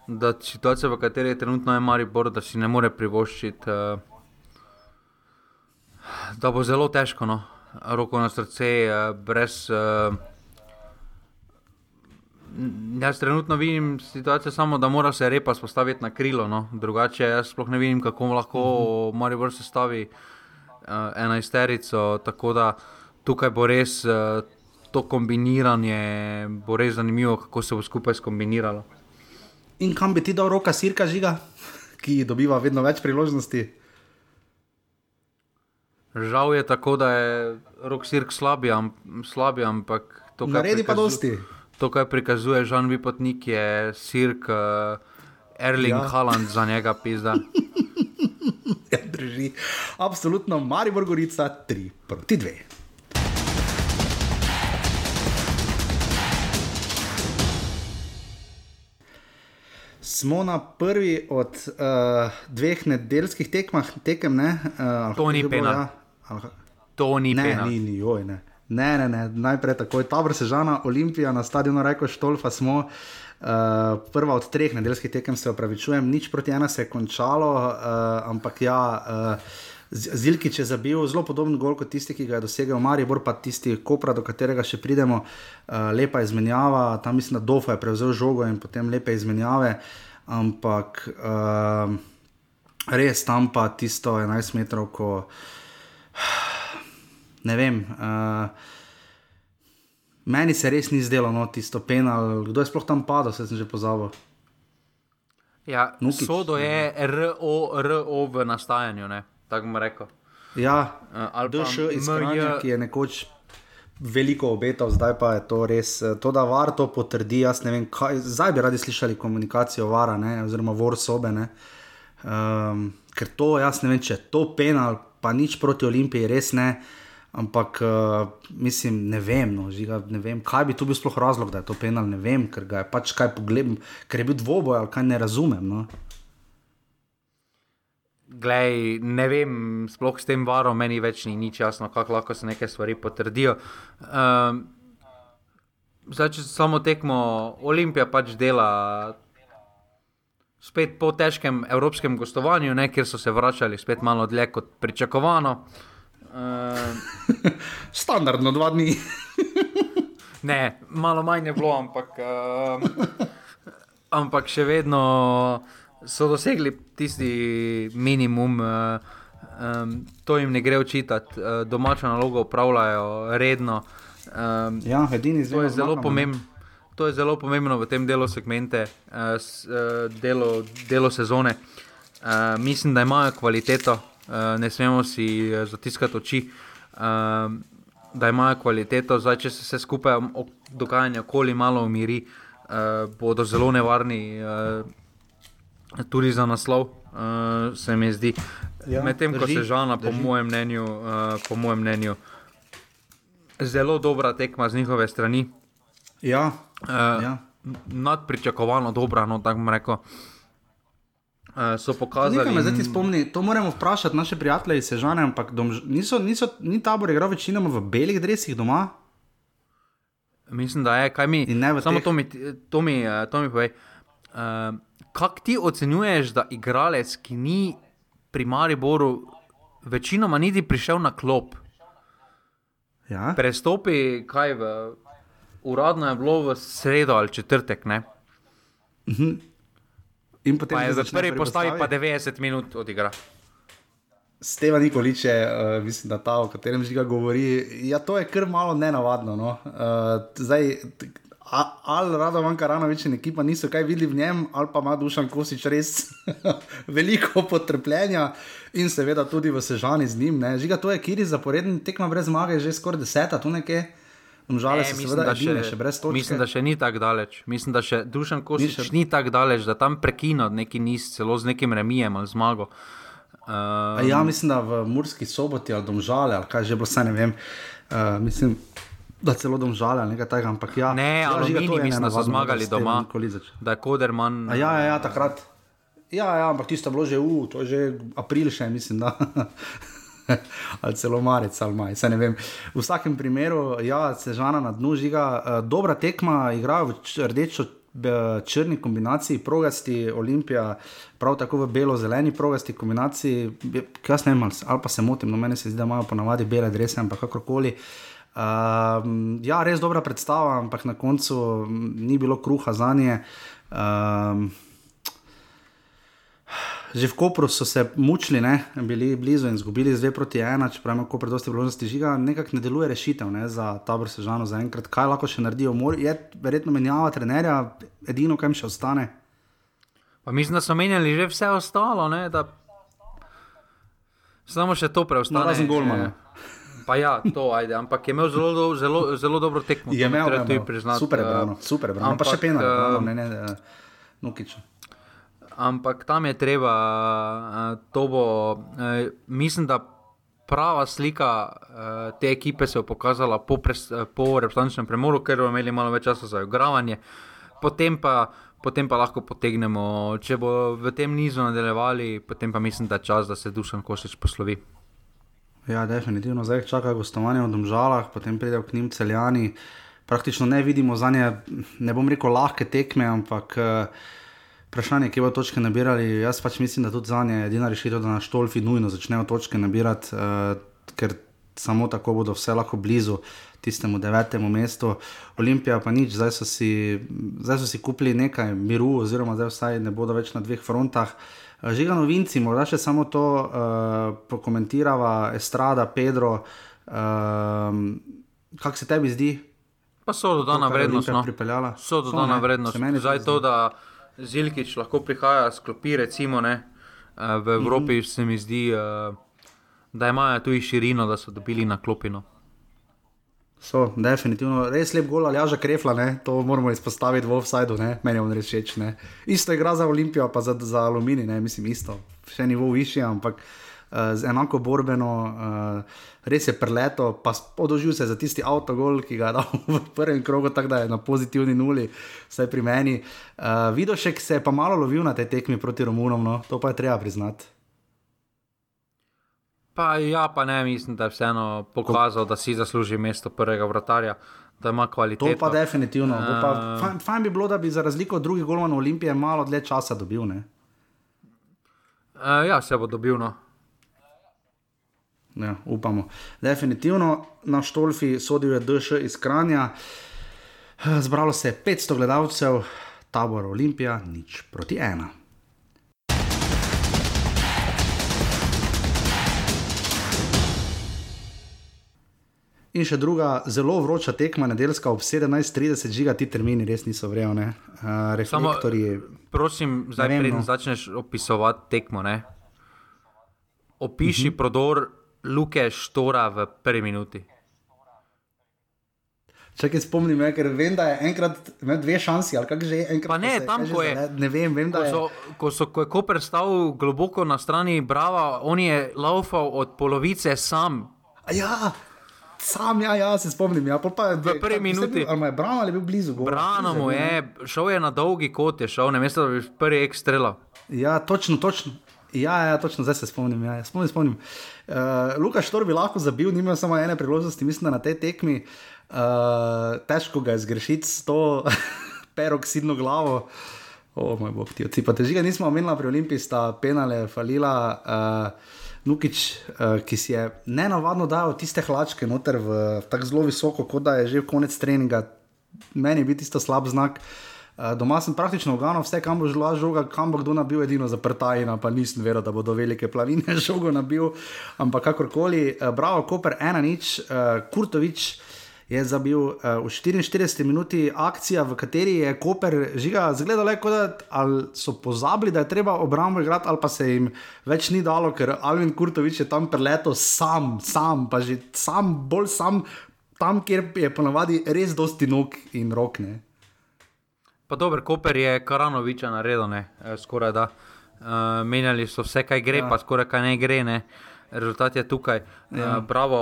da situacija, v kateri je trenutno je Maribor, da si ne more privoščiti. Uh, da bo zelo težko, no? roko na srce, eh, brez. Uh, jaz trenutno vidim situacijo samo, da mora se repa postaviti na krilo, no? drugače jaz sploh ne vidim, kako lahko -huh. Marijo se stavi uh, enajsterico. Tako da tukaj bo res uh, to kombiniranje, bo res zanimivo, kako se bo skupaj skombiniralo. In kam bi ti dal roka sirka žiga, ki dobiva vedno več priložnosti? Žal je tako, da je rok sirk slabi, slabi ampak to, kar naredi, pa dosti. To, kar prikazuje Žan Vipotnik, je sirk uh, Erling ja. Haaland za njega pizda. ja, drži. Absolutno, Maribor Gorica 3 proti 2. smo na prvi od uh, dveh nedeljskih tekmah, tekem. Uh, to ni penal. Ja, to ni ne, ni, ni, oj, ne. Ne, ne, ne, najprej tako je. Tabor Sežana, Olimpija na stadionu Reko Štolfa smo. Uh, prva od treh nedeljskih tekem se opravičujem, nič proti ena se je končalo, uh, ampak ja, uh, Zilkič je zabil zelo podoben gol kot tisti, ki ga je dosegel Maribor, pa tisti Kopra, do katerega še pridemo. Uh, lepa izmenjava, tam mislim, da Dofa je prevzel žogo in potem lepe izmenjave. Ampak uh, res tam pa tisto 11 metrov, ko ne vem. Uh, meni se res ni zdelo, no, tisto penal, kdo je sploh tam padal, se sem že pozabil. Ja, sodo je RO v nastajanju, tako bom rekel. Ja, uh, pa še iz Mrnja, ki je nekoč veliko obetal, zdaj pa je to res. Eh, to, da var to potrdi, jaz ne vem, kaj, zdaj bi radi slišali komunikacijo vara, ne, oziroma vor sobe. Ne. Um, ker to, jaz ne vem, če je to penal, pa nič proti Olimpiji, res ne. Ampak uh, mislim, ne vem, no, žiga, ne vem, kaj bi tu bil sploh razlog, da je to penal. Ne vem, ker ga je pač kaj pogledal, ker je bil dvoboj ali kaj ne razumem. No. Glej, ne vem, sploh s tem varom, meni več ni nič jasno, kako lahko se neke stvari potrdijo. Um, zdaj, če samo tekmo, Olimpija pač dela spet po težkem evropskem gostovanju, ne, kjer so se vračali spet malo dlje kot pričakovano. Uh, Standardno dva dni. ne, malo manj je bilo, ampak, uh, ampak še vedno so dosegli tisti minimum. Uh, Um, to jim ne gre učitati, uh, domačo nalogo upravljajo redno. Um, ja, edini zelo. Pomembno. To je zelo pomembno v tem delu segmente, uh, s, uh, delo, delo sezone. Uh, mislim, da imajo kvaliteto, uh, ne smemo si zatiskati oči, uh, da imajo kvaliteto. Zdaj, če se vse skupaj dogajanje okoli malo umiri, uh, bodo zelo nevarni uh, tudi za naslov, uh, se mi zdi. Ja, Medtem ko se žana, po mojem, mnenju, uh, po mojem mnenju, zelo dobra tekma z njihove strani. Ja, Uh, ja. Nadpričakovano dobro, no, tako bom rekel. Uh, so pokazali. Me, in... spomni, to moramo vprašati naše prijatelje iz Sežane, ampak domž... niso, niso, ni tabor igral večinoma v belih drevesih doma. Mislim, da je, kaj mi. Samo teh... to mi, to mi, to mi povej. Uh, Kaj ti ocenjuješ, da igralec, ki ni pri Mariboru, večinoma niti prišel na klop? Ja? Prestopi kaj v uradno je bilo v sredo ali četrtek. Uh mhm. -huh. In potem je za prvi postavi pa 90 minut odigra. Steva Nikoliče, uh, mislim, da ta, o katerem žiga govori, ja, to je kar malo nenavadno. No? Uh, zdaj, ali rado manjka rano več in ekipa niso kaj videli v njem, ali pa ima dušan kosič res veliko potrpljenja in seveda tudi v sežani z njim. Ne? Žiga, to je kiri zaporedni tekma brez zmage, že skoraj deseta, tu nekaj. Žal, ne, mislim, da še, še brez točke. Mislim, da še ni tako daleč. Mislim, da še Dušan Kosič ni, še... ni tako daleč, da tam prekino neki niz, celo z nekim remijem ali zmago. Um... Ja, mislim, da v Murski soboti ali domžale, ali kaj že bilo, ne vem. Uh, mislim, da celo domžale ali nekaj takega. Ampak ja, ne, ali ja, mi mislim, da so zmagali doma. Da je Koderman. A ja, ja, ja, takrat. Ja, ja, ampak tisto je bilo že v, to je že april še, mislim. ali celo marec ali maj. V vsakem primeru, ja, se žana na dnu žiga, uh, dobra tekma, igra v rdečo. Črni kombinaciji, progasti, olimpija, prav tako v belo-zeleni progasti kombinaciji, kaj ne vem, ali pa se motim, no meni se zdi, da imajo ponavadi bele drese, ampak kakorkoli. Um, ja, res dobra predstava, ampak na koncu ni bilo kruha za nje. Um, Že v Kopru so se mučili, ne? bili blizu in izgubili 2 proti 1, čeprav ima Koper dosti vložnosti žiga, nekako ne deluje rešitev ne? za tabor sežano za enkrat. Kaj lahko še naredijo? Je verjetno menjava trenerja, edino, kaj jim še ostane. Pa mislim, da so menjali že vse ostalo, ne? da samo še to preostane. No, razen Golmana. Pa ja, to ajde, ampak je imel zelo, do, zelo, zelo dobro tekmo. Je imel, da je to super, brano, super, brano. ampak pa še pena, uh, ne, ne, ne, nukično ampak tam je treba, uh, to bo, uh, mislim, da prava slika uh, te ekipe se je pokazala po, po reprezentančnem premoru, ker bomo imeli malo več časa za igravanje. Potem pa, potem pa lahko potegnemo, če bo v tem nizu nadaljevali, potem pa mislim, da je čas, da se Dušan Košič poslovi. Ja, definitivno, zdaj čaka gostovanje v Domžalah, potem pridejo k njim celjani. Praktično ne vidimo za nje, ne bom rekel, lahke tekme, ampak uh, vprašanje, kje bo točke nabirali. Jaz pač mislim, da tudi za nje je edina rešitev, da na štolfi nujno začnejo točke nabirati, uh, ker samo tako bodo vse lahko blizu tistemu devetemu mestu. Olimpija pa nič, zdaj so si, zdaj so si kupili nekaj miru, oziroma zdaj vsaj ne bodo več na dveh frontah. Uh, Žiga novinci, morda še samo to uh, pokomentirava, Estrada, Pedro. Uh, Kaj se tebi zdi? Pa so dodana vrednost. No. So dodana vrednost. Zdaj to, da. Zilkič lahko prihaja s klopi, recimo ne, eh, v Evropi mm -hmm. se mi zdi, eh, da imajo tu širino, da so dobili na klopino. So, definitivno, res lep gol ali že krefla, ne? to moramo izpostaviti v offsajdu, meni je res všeč. Isto igra za Olimpijo, pa za, za Alumini, ne? mislim, isto, še nivo više, ampak uh, enako borbeno, uh, res je preleto, pa podožil se za tisti avtogol, ki ga je dal v prvem krogu, tako da je na pozitivni nuli, vsaj pri meni. Uh, Vidošek se je pa malo lovil na tej tekmi proti Romunom, no? to pa je treba priznati. Pa ja, pa ne, mislim, da je vseeno pokazal, da si zasluži mesto prvega vratarja, da ima kvaliteto. To pa definitivno. Uh, pa, fajn, fajn bi bilo, da bi za razliko od drugih golov Olimpije malo dlje časa dobil. Uh, ja, se bo dobil. No. Ja, upamo. Definitivno na Štolfi sodijo je DŠ iz Kranja. Zbralo se je 500 gledalcev, tabor Olimpija, nič proti ena. In še druga zelo vroča tekma, nedeljska ob 17:30, žiga ti termini, res niso vrevne. Uh, reflektorji. Samo, prosim, zdaj preden no. začneš opisovati tekmo, ne? opiši uh mhm. -huh. prodor Luke Štora v prvi minuti. Če kaj spomnim, je, ker vem, da je enkrat imel dve šansi, ali kako že je enkrat. Pa ne, tam ko je. Ne, ne vem, vem, ko, so, ko, so, ko je Koper stal globoko na strani Brava, on je laufal od polovice sam. Ja, Sam, ja, ja, se spomnim. Ja, pa, v prvi minuti. Ali je Brano ali je bil blizu? Brano mu je, šel je na dolgi kot je šel, ne veste, da bi prvi ekstrela. Ja, točno, točno. Ja, ja, točno, zdaj se spomnim. Ja, spomnim, spomnim. Uh, Luka Štor bi lahko zabil, nima samo ene priložnosti, mislim, da na tej tekmi. Uh, težko ga je zgrešiti s to peroksidno glavo. O moj bog, ti odci. Pa težiga nismo omenila pri Olimpiji, sta penale, falila. Uh, Nukič, uh, ki si je ne navadno dal tiste hlačke noter v, tako zelo visoko, kot da je že konec treninga, meni je bil tisto slab znak. Uh, doma sem praktično uganil vse, kam bo žila žoga, kam bo kdo nabil, edino zaprtajina, pa nisem veril, da bodo velike plavine žogo nabil. Ampak kakorkoli, uh, bravo, Koper, ena nič, uh, Kurtovič je zabil uh, v 44 minuti akcija, v kateri je Koper žiga, zgledal le, da so pozabili, da je treba obrambo igrati, ali pa se jim več ni dalo, ker Alvin Kurtovič je tam preletel sam, sam, pa že sam, bolj sam, tam, kjer je ponavadi res dosti nog in rok. Pa dober, Koper je Karanoviča naredil, ne, eh, skoraj da. Uh, menjali so vse, kaj gre, ja. pa skoraj kaj ne gre. Ne. Rezultat je tukaj. Ja. Uh, bravo,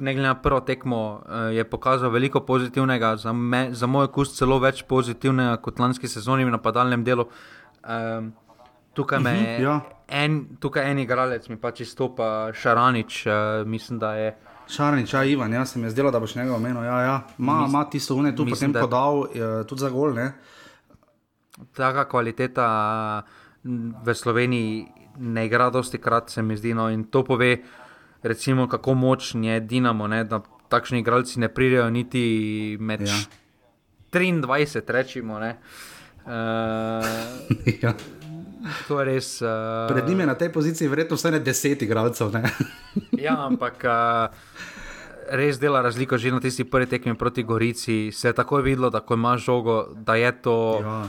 ne glede na prvo tekmo, uh, je pokazal veliko pozitivnega, za, me, za moj okus celo več pozitivnega kot lanski sezoni v napadalnem delu. Um, tukaj, me, uh mhm, -huh, ja. en, tukaj en igralec, mi pač izstopa Šaranič, uh, mislim, da je. Šarnič, ja, Ivan, jaz sem jaz delal, da boš njega omenil. Ja, ja. Ma, Mis, ma tisto une tu mislim, potem podal, je, tudi za gol. Ne? Taka kvaliteta v Sloveniji ne igra dosti krat, se mi zdi. No, in to pove, uh, recimo, kako močni je Dinamo, ne, da takšni igralci ne pridejo niti med ja. 23, rečemo. Uh, ja. To je res. Uh, Pred njimi je na tej poziciji verjetno vse ne deset igralcev. ja, ampak. Uh, Res dela razliko že na tisti prvi tekmi proti Gorici. Se je takoj videlo, da ko imaš žogo, da je to ja.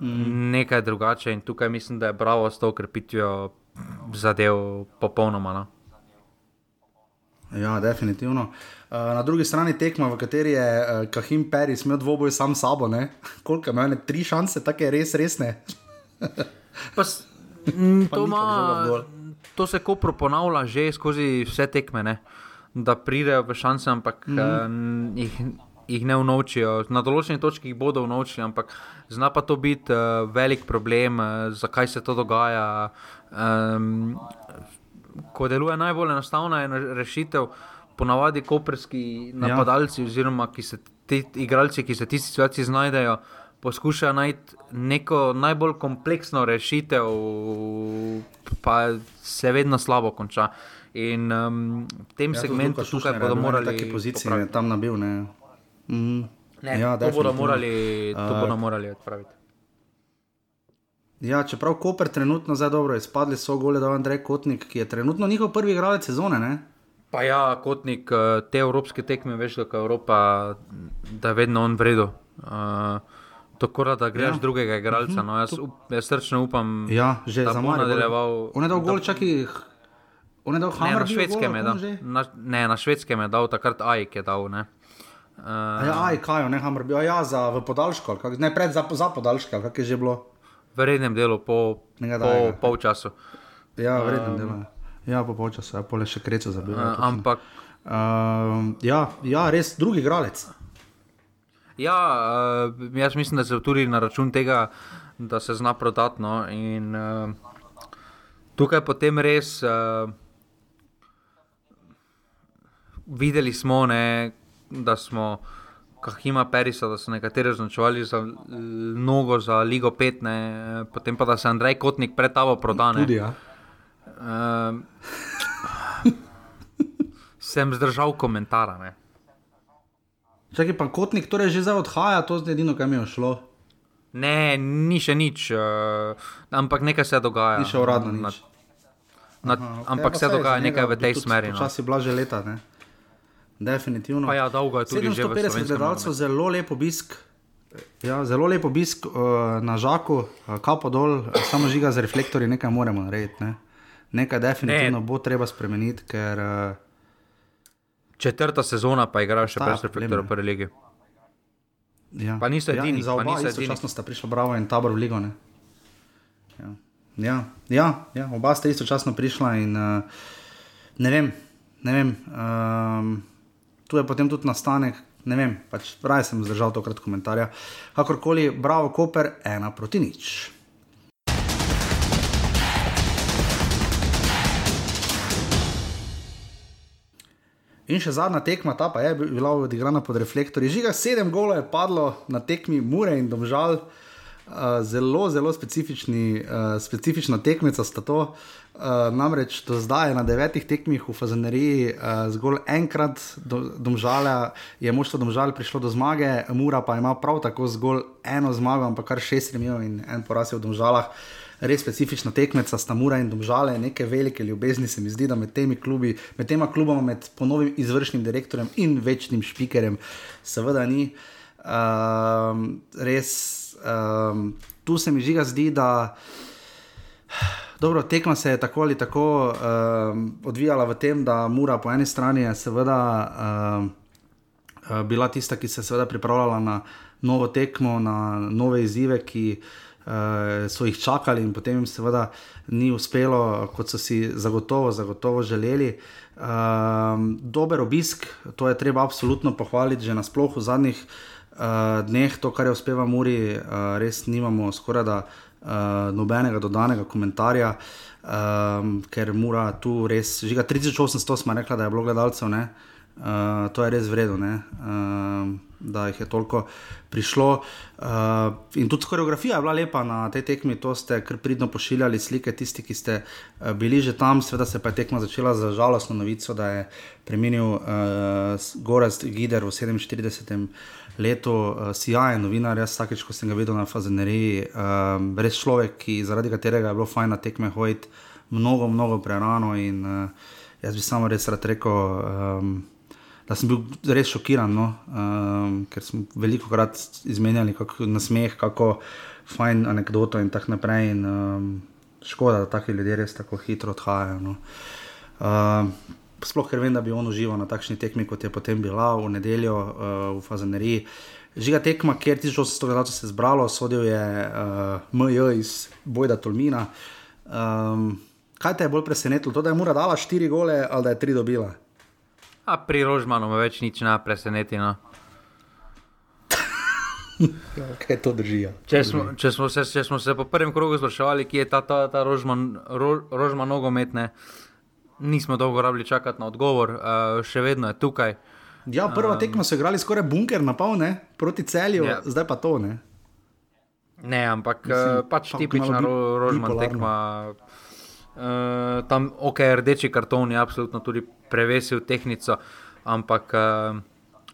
mm. nekaj drugače. In tukaj mislim, da je bravo s to ukrepitvijo zadev popolnoma. No? Ja, definitivno. Uh, na drugi strani tekma, v kateri je uh, Kahim Peris imel dvoboj sam s sabo, koliko ima ne tri šanse, tako je res resne. Pas, m, to, ma, to se kot ponavlja že skozi vse tekme, ne? da pridejo v šanse, ampak mm. uh, jih, jih ne unovčijo. Na določeni točki jih bodo unovčili, ampak zna pa to biti uh, velik problem, uh, zakaj se to dogaja. Um, ko deluje najbolj enostavna rešitev, ponavadi koperski napadalci, ja. oziroma ki se ti igralci, ki se v tisti situaciji znajdejo, poskušajo najti neko najbolj kompleksno rešitev, pa se vedno slabo konča. In um, v tem ja, segmentu tukaj bodo morali biti na poziciji, tam nabil. Ne. Mm. Ne, ja, to, bodo morali, to bodo morali odpraviti. Ja, čeprav Koper trenutno zdaj dobro izpadli, so gole, da je Andrej Kotnik, ki je trenutno njihov prvi igralec sezone. Ne? Pa ja, Kotnik, eh, te evropske tekme, veš, da je Evropa, da je vedno on vredo. Uh, Tako da greš ja. drugega igralca. No, jaz, up, jaz srčno upam, ja, da bo nadaljeval. On je dal gol, čakaj. On je dal Ne, Hammer na bil švedskem je dal. že? Na, ne, na švedskem je dal, takrat Ajk je dal. Ne. Uh, A Ja, aj, kaj, ne, Hammer bil, ja, za v podaljšku, kak, ne, pred za, za podaljške, ali kak je že bilo. v rednem delu, po, Nekaj po takega. polčasu. Ja, vredno delo. Ja, po polčasu, ja, pole še kreco zabil. Uh, ampak Um, ja, ja, res drugi igralec. Ja, uh, jaz mislim, da se tudi na račun tega, da se zna prodati. No, in uh, tukaj potem res uh, videli smo, ne, da smo. Kahima Perisa, da so nekateri označevali za l- nogo za Ligo 5, ne, potem pa da se Andrej Kotnik pred tabo prodane. Tudi, ja. Uh, sem zdržal komentara. Ne. Čakaj, pa kotnik, torej že zdaj odhaja, to je edino, kar mi je šlo. Ne, ni še nič, uh, ampak nekaj se dogaja. Ni še uradno Na- nič. Na, Aha, ampak ja, se dogaja nekaj v tej smeri. No. Počasi bila že leta, ne? Definitivno. Pa ja, dolgo je tudi v 750 slovenskem gledalcev, zelo lep obisk. Ja, zelo lep obisk uh, na žaku, uh, kapo dol, uh, samo žiga z reflektorji, nekaj moramo narediti. Ne? Nekaj definitivno ne. bo treba spremeniti, ker uh, Četrta sezona pa igrajo še brez reflektorja v prvi ligi. ja. Pa niso ja, edini, in za oba niso edini. istočasno sta prišla Bravo in Tabor v Ligo. Ne? Ja. Ja, ja, ja, oba sta istočasno prišla in uh, ne vem, ne vem. Um, tu je potem tudi nastanek, ne vem, pač raje sem zdržal tokrat komentarja. Kakorkoli, bravo, Koper, ena proti nič. In še zadnja tekma, ta pa je bila odigrana pod reflektorji. Žiga sedem golov je padlo na tekmi Mure in Domžal. Uh, zelo, zelo specifični, uh, specifična tekmica sta to. Uh, namreč do zdaj na devetih tekmih v Fazaneriji uh, zgolj enkrat do, domžale, je moštvo domžal prišlo do zmage, Mura pa ima prav tako zgolj eno zmago, ampak kar šest remijo in en poraz je v domžalah. Res specifična tekmeca sta Mura in domžale, neke velike ljubezni se mi zdi, da med temi klubi, med tema kluboma, med ponovim izvršnim direktorjem in večnim špikerjem, seveda ni. Um, res, um, tu se mi žiga zdi, da. Dobro, tekma se je tako ali tako um, odvijala v tem, da Mura po eni strani je seveda um, bila tista, ki se je seveda pripravljala na novo tekmo, na nove izzive, ki uh, so jih čakali, in potem jim seveda ni uspelo, kot so si zagotovo, zagotovo želeli. Um, dober obisk, to je treba absolutno pohvaliti, že nasplošno v zadnjih uh, dneh, to, kar je uspeva Muri, uh, res nimamo skoraj da. Uh, nobenega dodanega komentarja, um, ker mora tu res, žiga 3800 smo rekli, da je bilo gledalcev, ne? Uh, to je res vredno, uh, da jih je toliko prišlo. Uh, in tudi koreografija je bila lepa na tej tekmi, to ste kar pridno pošiljali slike, tisti, ki ste uh, bili že tam, seveda se pa je tekma začela za žalostno novico, da je preminil uh, Gorast Gider v 47 letu, uh, sijajen novinar, jaz vsakeč, ko sem ga videl na Fazeneriji, um, res človek, ki, zaradi katerega je bilo fajn na tekme hoditi mnogo, mnogo prerano in uh, jaz bi samo res rad rekel, um, da sem bil res šokiran, no, um, ker smo veliko krat izmenjali kako nasmeh, kako fajn anekdoto in tako naprej. In, um, škoda, da taki ljudje res tako hitro odhajajo. No. Um, sploh ker vem, da bi on užival na takšni tekmi, kot je potem bila v nedeljo uh, v Fazaneriji. Žiga tekma, kjer 1800 gledalcev se zbralo, sodil je uh, MJ iz Bojda Tolmina. Um, kaj te je bolj presenetilo? To, da je Mura dala 4 gole ali da je 3 dobila? A pri Rožmanu me več nič ne preseneti. No. Ja, okay, to drži. Ja. Če, smo, če, smo se, če smo se po prvem krogu spraševali, kje je ta, ta, ta Rožman, ro, Rožman nogometne, nismo dolgo rabili čakati na odgovor, uh, še vedno je tukaj. Ja, prva um, tekma so igrali skoraj bunker na pol, ne? proti celju, Ja. zdaj pa to. Ne? Ne, ampak Mislim, Mislim, pač pa tipična bi- ro, Rožman bipolarno. tekma. Uh, tam, ok, rdeči karton je absolutno tudi prevesil tehnico, ampak uh,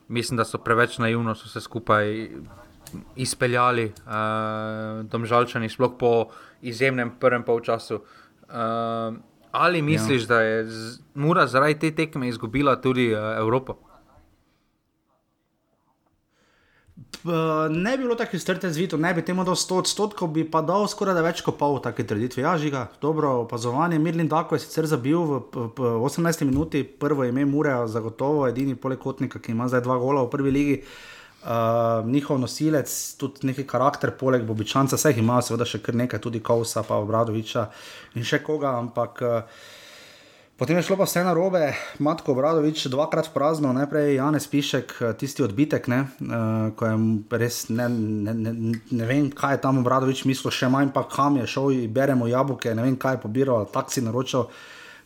mislim, da so preveč naivno so se skupaj izpeljali, uh, domžalčani, sploh po izjemnem prvem polčasu. Uh, ali misliš, ja. da je z, Mura zaradi te tekme izgubila tudi uh, Evropo? Ne bi bilo tako strte zvito, ne bi temu dal 100 odstotkov, bi pa dal skoraj da več kot pol take trditve. Ja, žiga, dobro opazovanje. Mirlin Dako je sicer zabil v, v, v 18 minuti, prvo ime Mure, zagotovo edini polekotnik, ki ima zdaj dva gola v prvi ligi. Uh, njihov nosilec, tudi neki karakter, poleg Bobičanca, vse jih ima, seveda še kar nekaj, tudi Kausa, pa Obradoviča in še koga, ampak. Uh, Potem je šlo pa vse na robe, Matko Bradovič, dvakrat prazno, najprej Janez Pišek, tisti odbitek, ne, uh, ko je res ne, ne, ne, ne vem, kaj je tam Bradovič mislil, še manj pa kam je šel beremo jabolke, ne vem, kaj je pobiral, taksi naročil,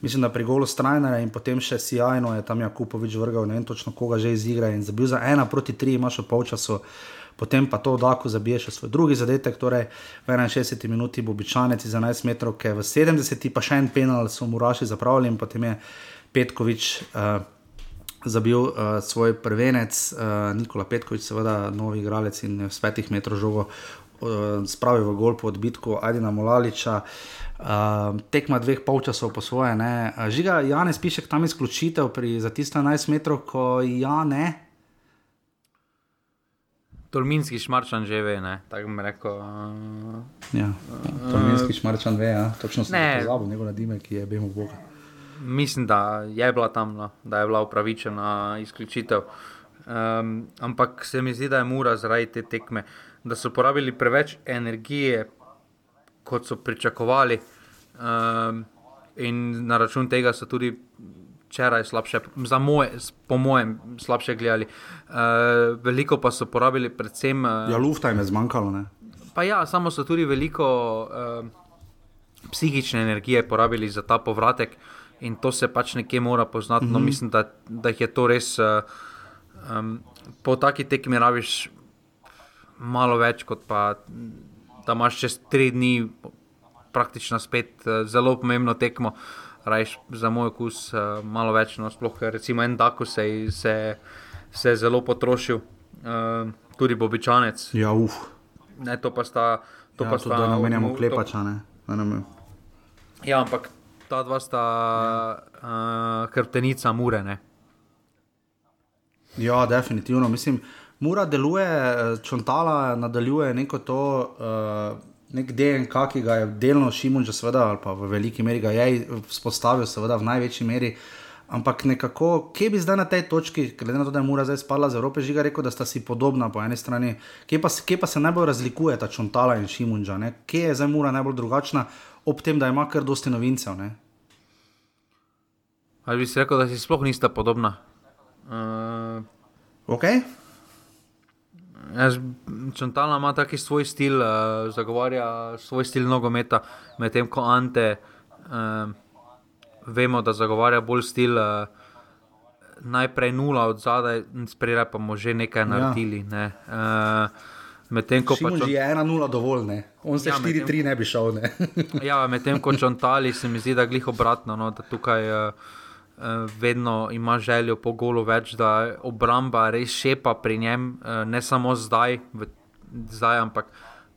mislim, da pri golu Strajnera in potem še sjajno je tam Jakupovič vrgal, ne vem točno koga že izigra in zabil za ena proti tri, imaš v polčasu potem pa to Dako zabije še svoj drugi zadetek, torej v 61 minuti bo običajnec iz 11 metrov, v 70 pa še en penal, so mu raši zapravili in potem je Petkovič. Uh, Zabil uh, svoj prvenec, uh, Nikola Petkovič, seveda novi igralec in s petih metrov žogo uh, spravil v gol po odbitku Adina Molaliča. Uh, tekma dveh polčasov po svoje. Uh, žiga, Janes piše tam izključitev pri za tiste 11 metrov, ko ja ne. Tolminski šmarčan že ve, tako bi rekel. Uh, ja, tolminski šmarčan ve, ja. točno sem ne pozabil njegov nadime, ki je bil v Bogu. Mislim, da je bila tam, no, da je bila upravičena izključitev. Um, ampak se mi zdi, da je mura zaradi te tekme, da so porabili preveč energije, kot so pričakovali, um, in na račun tega so tudi včeraj slabše, za moje, po mojem, slabše gledali. Uh, veliko pa so porabili, predvsem. Uh, ja, lufta jim je zmanjkalo. Ne? Pa ja, samo so tudi veliko uh, psihične energije porabili za ta povratek in to se pač nekje mora poznati. Mm -hmm. no, mhm. mislim, da, da je to res. Uh, um, po taki tekmi rabiš malo več, kot pa da imaš čez tri dni praktično spet uh, zelo pomembno tekmo. Uh, rajš za moj okus uh, malo več. No, sploh, recimo, en Dako se je se, se zelo potrošil, uh, tudi Bobičanec. Ja, uf. Ne, to pa sta. To ja, pa sta. Da ne menjamo klepača, ne. Ja, ampak ta dva sta ja. uh, krtenica mure. Ne? Ja, definitivno. Mislim, mura deluje, čontala nadaljuje neko to. Uh, nek DNK, ki ga je delno Šimun, že seveda, ali pa v veliki meri ga je vzpostavil, seveda v največji meri. Ampak nekako, kje bi zdaj na tej točki, glede na to, da je Mura zdaj spadla z Evrope, že ga rekel, da sta si podobna po eni strani, kje pa, kje pa se najbolj razlikuje ta Čontala in Šimunča, kje je zdaj Mura najbolj drugačna, ob tem, da ima kar dosti novincev. Ne? Ali bi si rekel, da si sploh nista podobna? Uh... Ok. Črntalna ima taki svoj stil, uh, zagovarja svoj stil nogometa, medtem ko Ante, uh, vemo, da zagovarja bolj stil. Uh, Najprej nula od zadaj, spredaj pa smo že nekaj ja. naredili. Ne. Uh, Medtem ko pač on... je ena nula dovolj, ne. on se ja, 4-3 ne bi šel. Ne. ja, medtem ko črntali, se mi zdi, da je glih obratno. No, da tukaj, uh, vedno ima željo po golu več, da obramba res šepa pri njem, eh, ne samo zdaj, zdaj ampak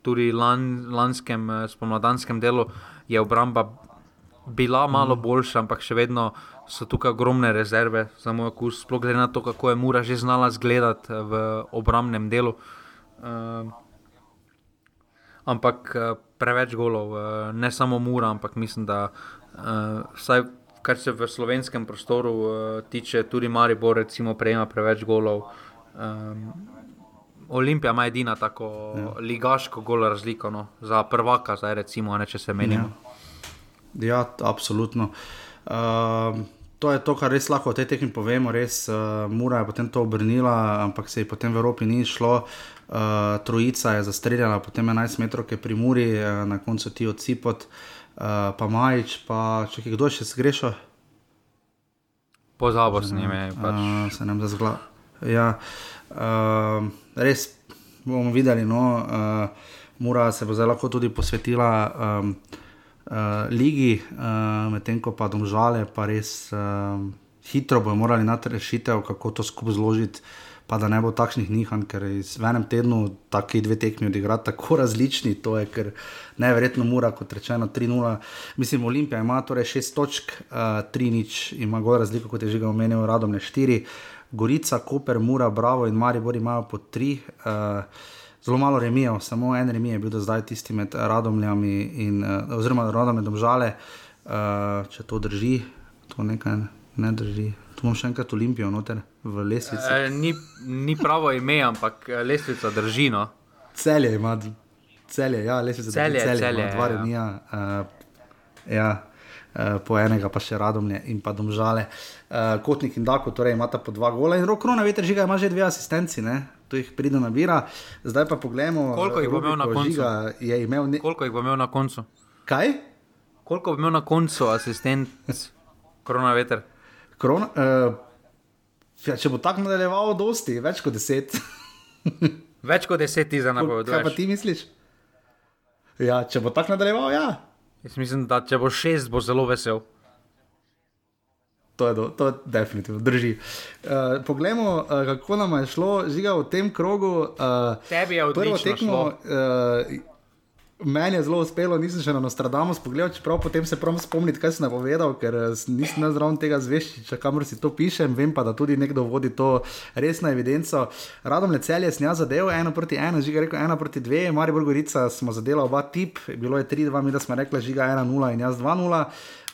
tudi lan, lanskem eh, spomladanskem delu je obramba bila malo mhm. boljša, ampak še vedno so tukaj ogromne rezerve za moj okus, sploh glede na to, kako je Mura že znala zgledati v obrambnem delu. Ampak preveč golov, ne samo Mura, ampak mislim, da vsaj kar se v slovenskem prostoru uh, tiče, tudi Maribor, recimo, prejema preveč golov. Um, Olimpija ima edina tako ja. ligaško golo razliko no, za prvaka, zdaj recimo, ne, če se menimo. Ja, ja absolutno. Uh, to je to, kar res lahko o tej tekmi povemo. Res, uh, Mura je potem to obrnila, ampak se je potem v Evropi ni šlo. Uh, trojica je zastreljala, potem 11 metrov, ki je pri Muri, uh, na koncu ti odsipot. Uh, uh, pa Majč, pa če kdo še zgreša. Pozabo s njimi. Pač. Uh, se nam zazgla. Ja, uh, res bomo videli. No, uh, Mura se bo zdaj lahko tudi posvetila um, uh, ligi, uh, medtem ko pa domžale, pa res uh, hitro bomo morali najti rešitev, kako to skupaj zložiti pa da ne bo takšnih nihanj, ker v enem tednu taki dve tekmi odigrati tako različni. To je ker neverjetno mora, kot rečeno, 3-0. Mislim, Olimpija ima torej 6 točk, 3 uh, nič, ima gor razliko, kot je že omenil, radom ne 4. Gorica, Koper, Mura, Bravo in Maribor imajo po tri. Uh, Zelo malo remijev, samo en remij je bil do zdaj tisti med Radomljami in uh, oziroma Radomljami domžale, uh, če to drži, to nekaj ne drži. Tu imam še enkrat Olimpijo noter v lesvici. E, ni, ni pravo ime, ampak lesvica drži. No? Celje ima, celje, ja, lesvica celje, celje, celje, ima dva ja. remija. Uh, ja. Uh, po enega pa še radomlje in pa domžale. Uh, Kotnik in Dako, torej imata po dva gola in rok krona, veter žiga ima že dve asistenci, ne? tu jih pride nabira. Zdaj pa poglejmo, koliko jih bo imel na koncu. Je imel ne... Koliko jih bo imel na koncu? Kaj? Koliko bo imel na koncu asistent korona veter? Krona, uh, če bo tako nadaljeval, dosti, več kot deset. več kot deset ti za napoveduješ. Kaj pa ti misliš? Ja, če bo tako nadaljeval, ja. Jaz mislim, da če bo šest, bo zelo vesel. To je, do, to je definitivno drži. Uh, poglejmo, uh, kako nam je šlo, žiga v tem krogu. Uh, Tebi je odlično tekmo, uh, Meni je zelo uspelo, nisem še na Nostradamus pogledal, čeprav potem se prav spomnim, kaj sem napovedal, ker nisem zraven tega zveščiča, kamor si to pišem. Vem pa, da tudi nekdo vodi to resno evidenco. Radom le cel je snja zadev, eno proti eno, žiga rekel ena proti dve, Mari Borgorica smo zadela oba tip, bilo je 3-2, mi da smo rekli žiga 1-0 in jaz 2-0.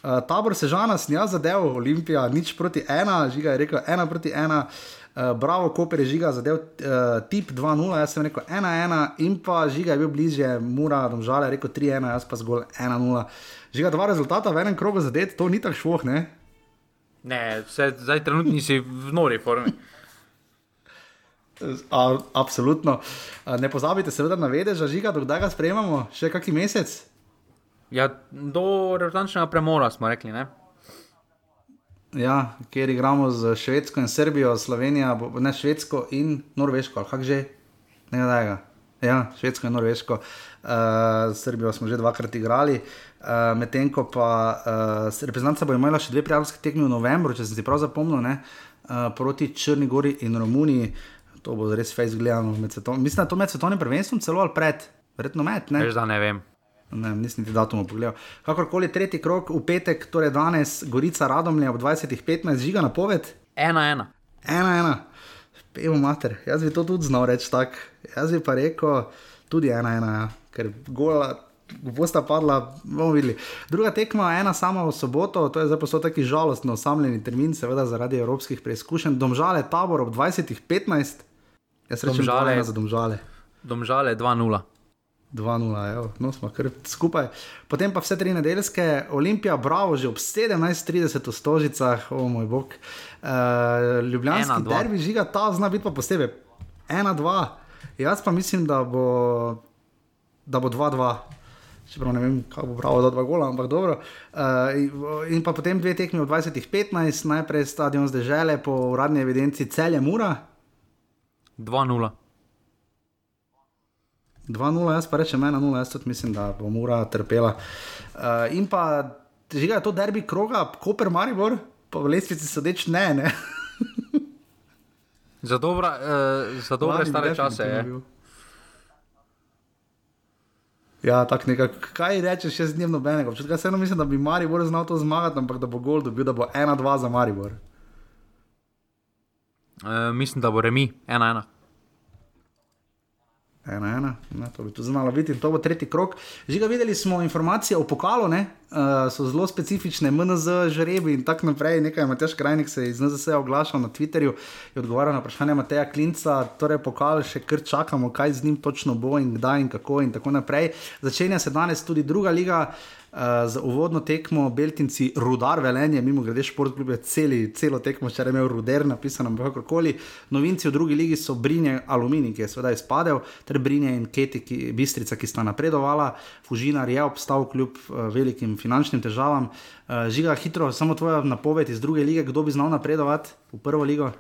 Uh, tabor Sežana snja zadev, Olimpija nič proti ena, žiga je rekel ena proti ena. Bravo, Koper je žiga zadev uh, tip 2-0, jaz sem rekel 1-1 in pa žiga je bil bližje, mura, domžale, rekel 3-1, jaz pa zgolj 1-0. Žiga dva rezultata v enem krogu zadet, to ni tako švoh, ne? Ne, vse, zdaj trenutni si v nori formi. A, absolutno. Ne pozabite, seveda, na vedež, žiga, dokdaj ga sprejemamo, še kakšen mesec. Ja, do reprezentančnega premora smo rekli, ne? Ja, kjer igramo z Švedsko in Srbijo, Slovenijo, ne Švedsko in Norveško, kako že, ne da je ga. Ja, Švedsko in Norveško, uh, Srbijo smo že dvakrat igrali, uh, medtem ko pa uh, reprezentanca bo imela še dve prijateljske tekme v novembru, če sem si prav zapomnil, ne, uh, proti Črni Gori in Romuniji. To bo res fejs gledano. Mislim, da je to med svetovnim prvenstvom celo ali pred, verjetno med. Ne, Veš, da ne vem. Ne, nisem ti datum pogledal. Kakorkoli, tretji krok v petek, torej danes, Gorica Radomlje ob 20:15, žiga na poved. Ena, ena. Ena, ena. Pevo mater, jaz bi to tudi znal reči tako. Jaz bi pa rekel tudi ena, ena, ja. ker gola. Bosta padla, bomo videli. Druga tekma, ena sama v soboto, to je zdaj posod taki žalostno osamljeni termin, seveda zaradi evropskih preizkušenj. Domžale tabor ob 20:15, jaz rečem, Domžale. za domžale. Domžale 2-0. 2-0, no smo kar skupaj. Potem pa vse tri nedeljske, Olimpija, bravo, že ob 17:30 v Stožicah, o moj bog. Uh, Ljubljanski Ena, derbi žiga, ta zna biti pa posebej. 1-2, jaz pa mislim, da bo, da bo 2-2. Čeprav ne vem, kako bo prav, da dva gola, ampak dobro. Uh, in pa potem dve tekmi v 20:15, najprej stadion zdržele po uradni evidenci celje Mura. 2-0. 2-0, jaz pa rečem 1-0, jaz tudi mislim, da bo mora trpela. Uh, in pa, žiga je to derbi kroga, Koper Maribor, pa v lestvici sodeč ne, ne. Za, dobra, uh, za dobre bi stare čase je. bil. Ja, tako nekako, kaj rečeš, jaz z njim nobenega. Občutka se eno mislim, da bi Maribor znal to zmagati, ampak da bo gol dobil, da bo 1-2 za Maribor. Uh, mislim, da bo remi 1-1. Ena, ena, ne, to bi tu znalo biti in to bo tretji krok. Že ga videli smo informacije o pokalu, ne, uh, so zelo specifične, MNZ, žrebi in tako naprej. Nekaj Mateš Krajnik se je iz NZS oglašal na Twitterju in odgovarjal na vprašanje Mateja Klinca, torej pokal še kar čakamo, kaj z njim točno bo in kdaj in kako in tako naprej. Začenja se danes tudi druga liga. Uh, za uvodno tekmo Beltinci, rudar velenje, mimo grede šport, kljub je celi, celo tekmo, če imel ruder, napisano kakorkoli. Novinci v drugi ligi so Brinje Alumini, ki je seveda izpadel, ter Brinje in Keti, ki, Bistrica, ki sta napredovala. Fužinar je obstal kljub uh, velikim finančnim težavam. Uh, žiga hitro, samo tvoja napoved iz druge lige, kdo bi znal napredovati v prvo ligo?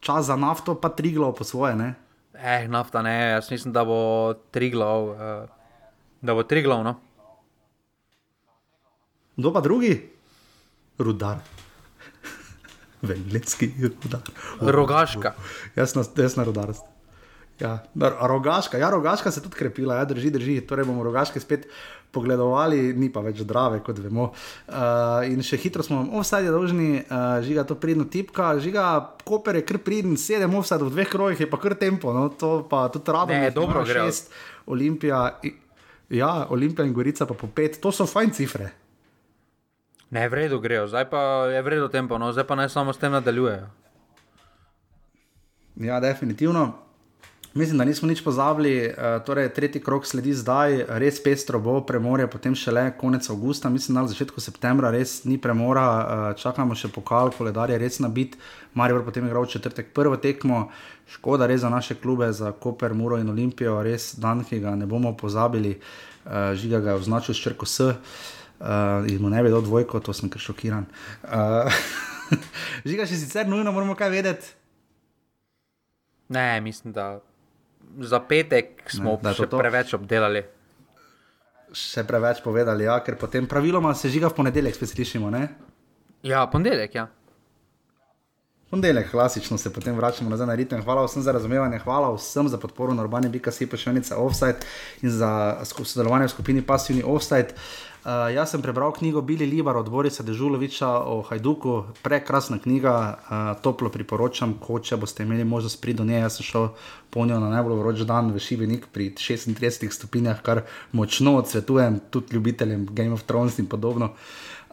Čas za nafto, pa tri glav po svoje, ne? Eh, nafta ne, jaz mislim, da bo tri glav. Uh, da bo tri glav, no. Kdo pa drugi? Rudar. Velenski rudar. Rogaška. Jaz na, jaz na rudarstvo. Ja, rogaška, ja, rogaška se je tudi krepila, ja, drži, drži. Torej bomo rogaške spet pogledovali, ni pa več zdrave, kot vemo. Uh, in še hitro smo vam offside dolžni, uh, žiga to pridno tipka, žiga koper je kar pridn, sedem offside v dveh krojih, je pa kar tempo, no, to pa tudi rado. Ne, dobro, šest, Olimpija, ja, Olimpija in Gorica pa po pet, to so fajn cifre. Ne, v redu grejo, zdaj pa je v redu tempo, no, zdaj pa naj samo s tem nadaljujejo. Ja, definitivno. Mislim, da nismo nič pozabili, uh, torej tretji krok sledi zdaj, res pestro bo premorje, potem šele konec avgusta, mislim, da na začetku septembra res ni premora, uh, čakamo še pokal, koledar je res nabit, Marijo potem igral četrtek prvo tekmo, škoda res za naše klube, za Koper, Muro in Olimpijo, res dan, ki ga ne bomo pozabili, uh, žiga ga je označil s črko S, uh, in mu ne bi dal dvojko, to sem kar šokiran. Uh, žiga še sicer nujno, moramo kaj vedeti. Ne, mislim, da za petek smo ne, še to. preveč obdelali. Še preveč povedali, ja, ker potem praviloma se žiga v ponedeljek, spet slišimo. Ne? Ja, ponedeljek, ja. Ponedeljek, klasično se potem vračamo nazaj na ritem. Hvala vsem za razumevanje, hvala vsem za podporo na urbani BKC, pa še enica offside in za sodelovanje v skupini Passivni offside. Uh, jaz sem prebral knjigo Bili Libar od Borisa Dežuloviča o Hajduku, prekrasna knjiga, uh, toplo priporočam, ko če boste imeli možnost priti do nje. Jaz sem šel po njo na najbolj vroč dan v Šibenik pri 36 stopinjah, kar močno odsvetujem tudi ljubiteljem Game of Thrones in podobno.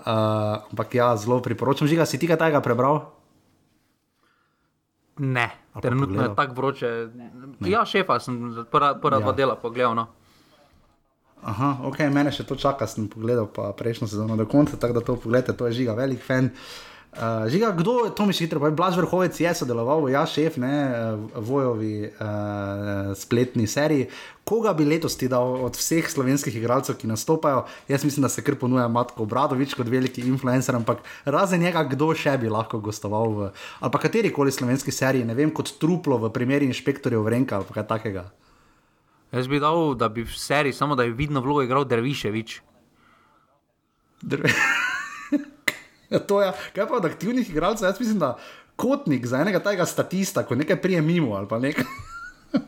Uh, ampak ja, zelo priporočam. Žiga, si ti ga tega prebral? Ne, trenutno je tako vroče. Ne. Ja, šefa sem prva, prva ja. dva dela pogledal. No. Aha, ok, mene še to čaka, sem pogledal pa prejšnjo sezono do konca, tako da to pogledate, to je žiga, velik fan. Uh, žiga, kdo je to mi še hitro? Blaž Vrhovec je sodeloval, ja, šef, ne, v Vojovi uh, spletni seriji. Koga bi letos ti dal od vseh slovenskih igralcev, ki nastopajo? Jaz mislim, da se kar ponuja Matko Bradovič kot veliki influencer, ampak razen njega, kdo še bi lahko gostoval v ali pa kateri koli slovenski seriji, ne vem, kot truplo v primeri inšpektorjev Vrenka ali kaj takega. Jaz bi dal, da bi v seriji samo da je vidno vlogo igral Derviševič. Dr ja, to je, kaj pa od aktivnih igralcev, jaz mislim, da kotnik za enega tega statista, ko nekaj prije mimo ali pa nekaj.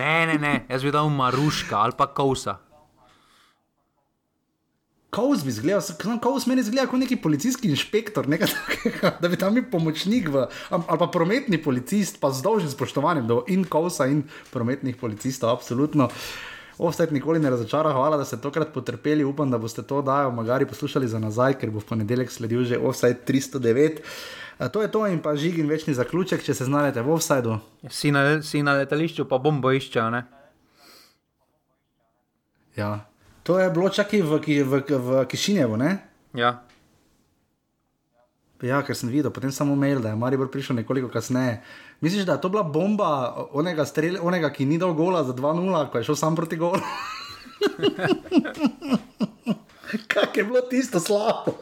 ne, ne, ne, jaz bi dal Maruška ali pa Kousa. Kaos bi izgledal, kaos meni izgleda kot neki policijski inšpektor, nekaj takega, da bi tam bil pomočnik v, ali pa prometni policist, pa z dolžnim spoštovanjem do in kaosa in prometnih policistov, absolutno. Ovstajt nikoli ne razočara, hvala, da ste tokrat potrpeli, upam, da boste to dajo, magari poslušali za nazaj, ker bo v ponedeljek sledil že Offside 309. A to je to in pa žig in večni zaključek, če se znajdete v Offsideu. Si na, si na letališču, pa bombo iščejo, ne? Ja. To je bilo čakaj v, v, v, v Kišinjevu, ne? Ja. Ja, ker sem videl, potem samo mail, da je Maribor prišel nekoliko kasneje. Misliš, da je to bila bomba onega, strel, onega ki ni dal gola za 2-0, ko je šel sam proti golu? Kaj je bilo tisto slabo?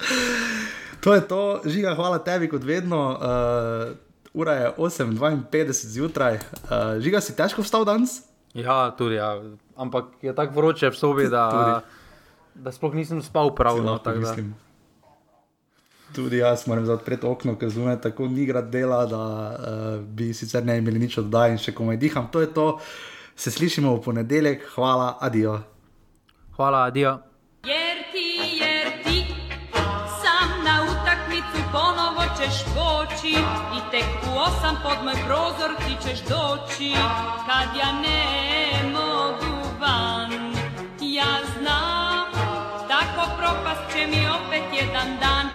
to je to, žiga, hvala tebi kot vedno. Uh, ura je 8:52 zjutraj. Uh, žiga, si težko vstal danes? Ja, tudi. Ja. Ampak je tako vroče v sobi, da, da sploh nisem spal pravno. Tudi jaz moram zapreti okno, ker zunaj tako ni grad dela, da uh, bi sicer ne imeli nič oddaj in še komaj diham. To je to. Se slišimo v ponedeljek. Hvala, adijo. Hvala, adijo. I tek u osam pod moj prozor ti ćeš doći Kad ja ne mogu van Ja znam Tako propast će mi opet jedan dan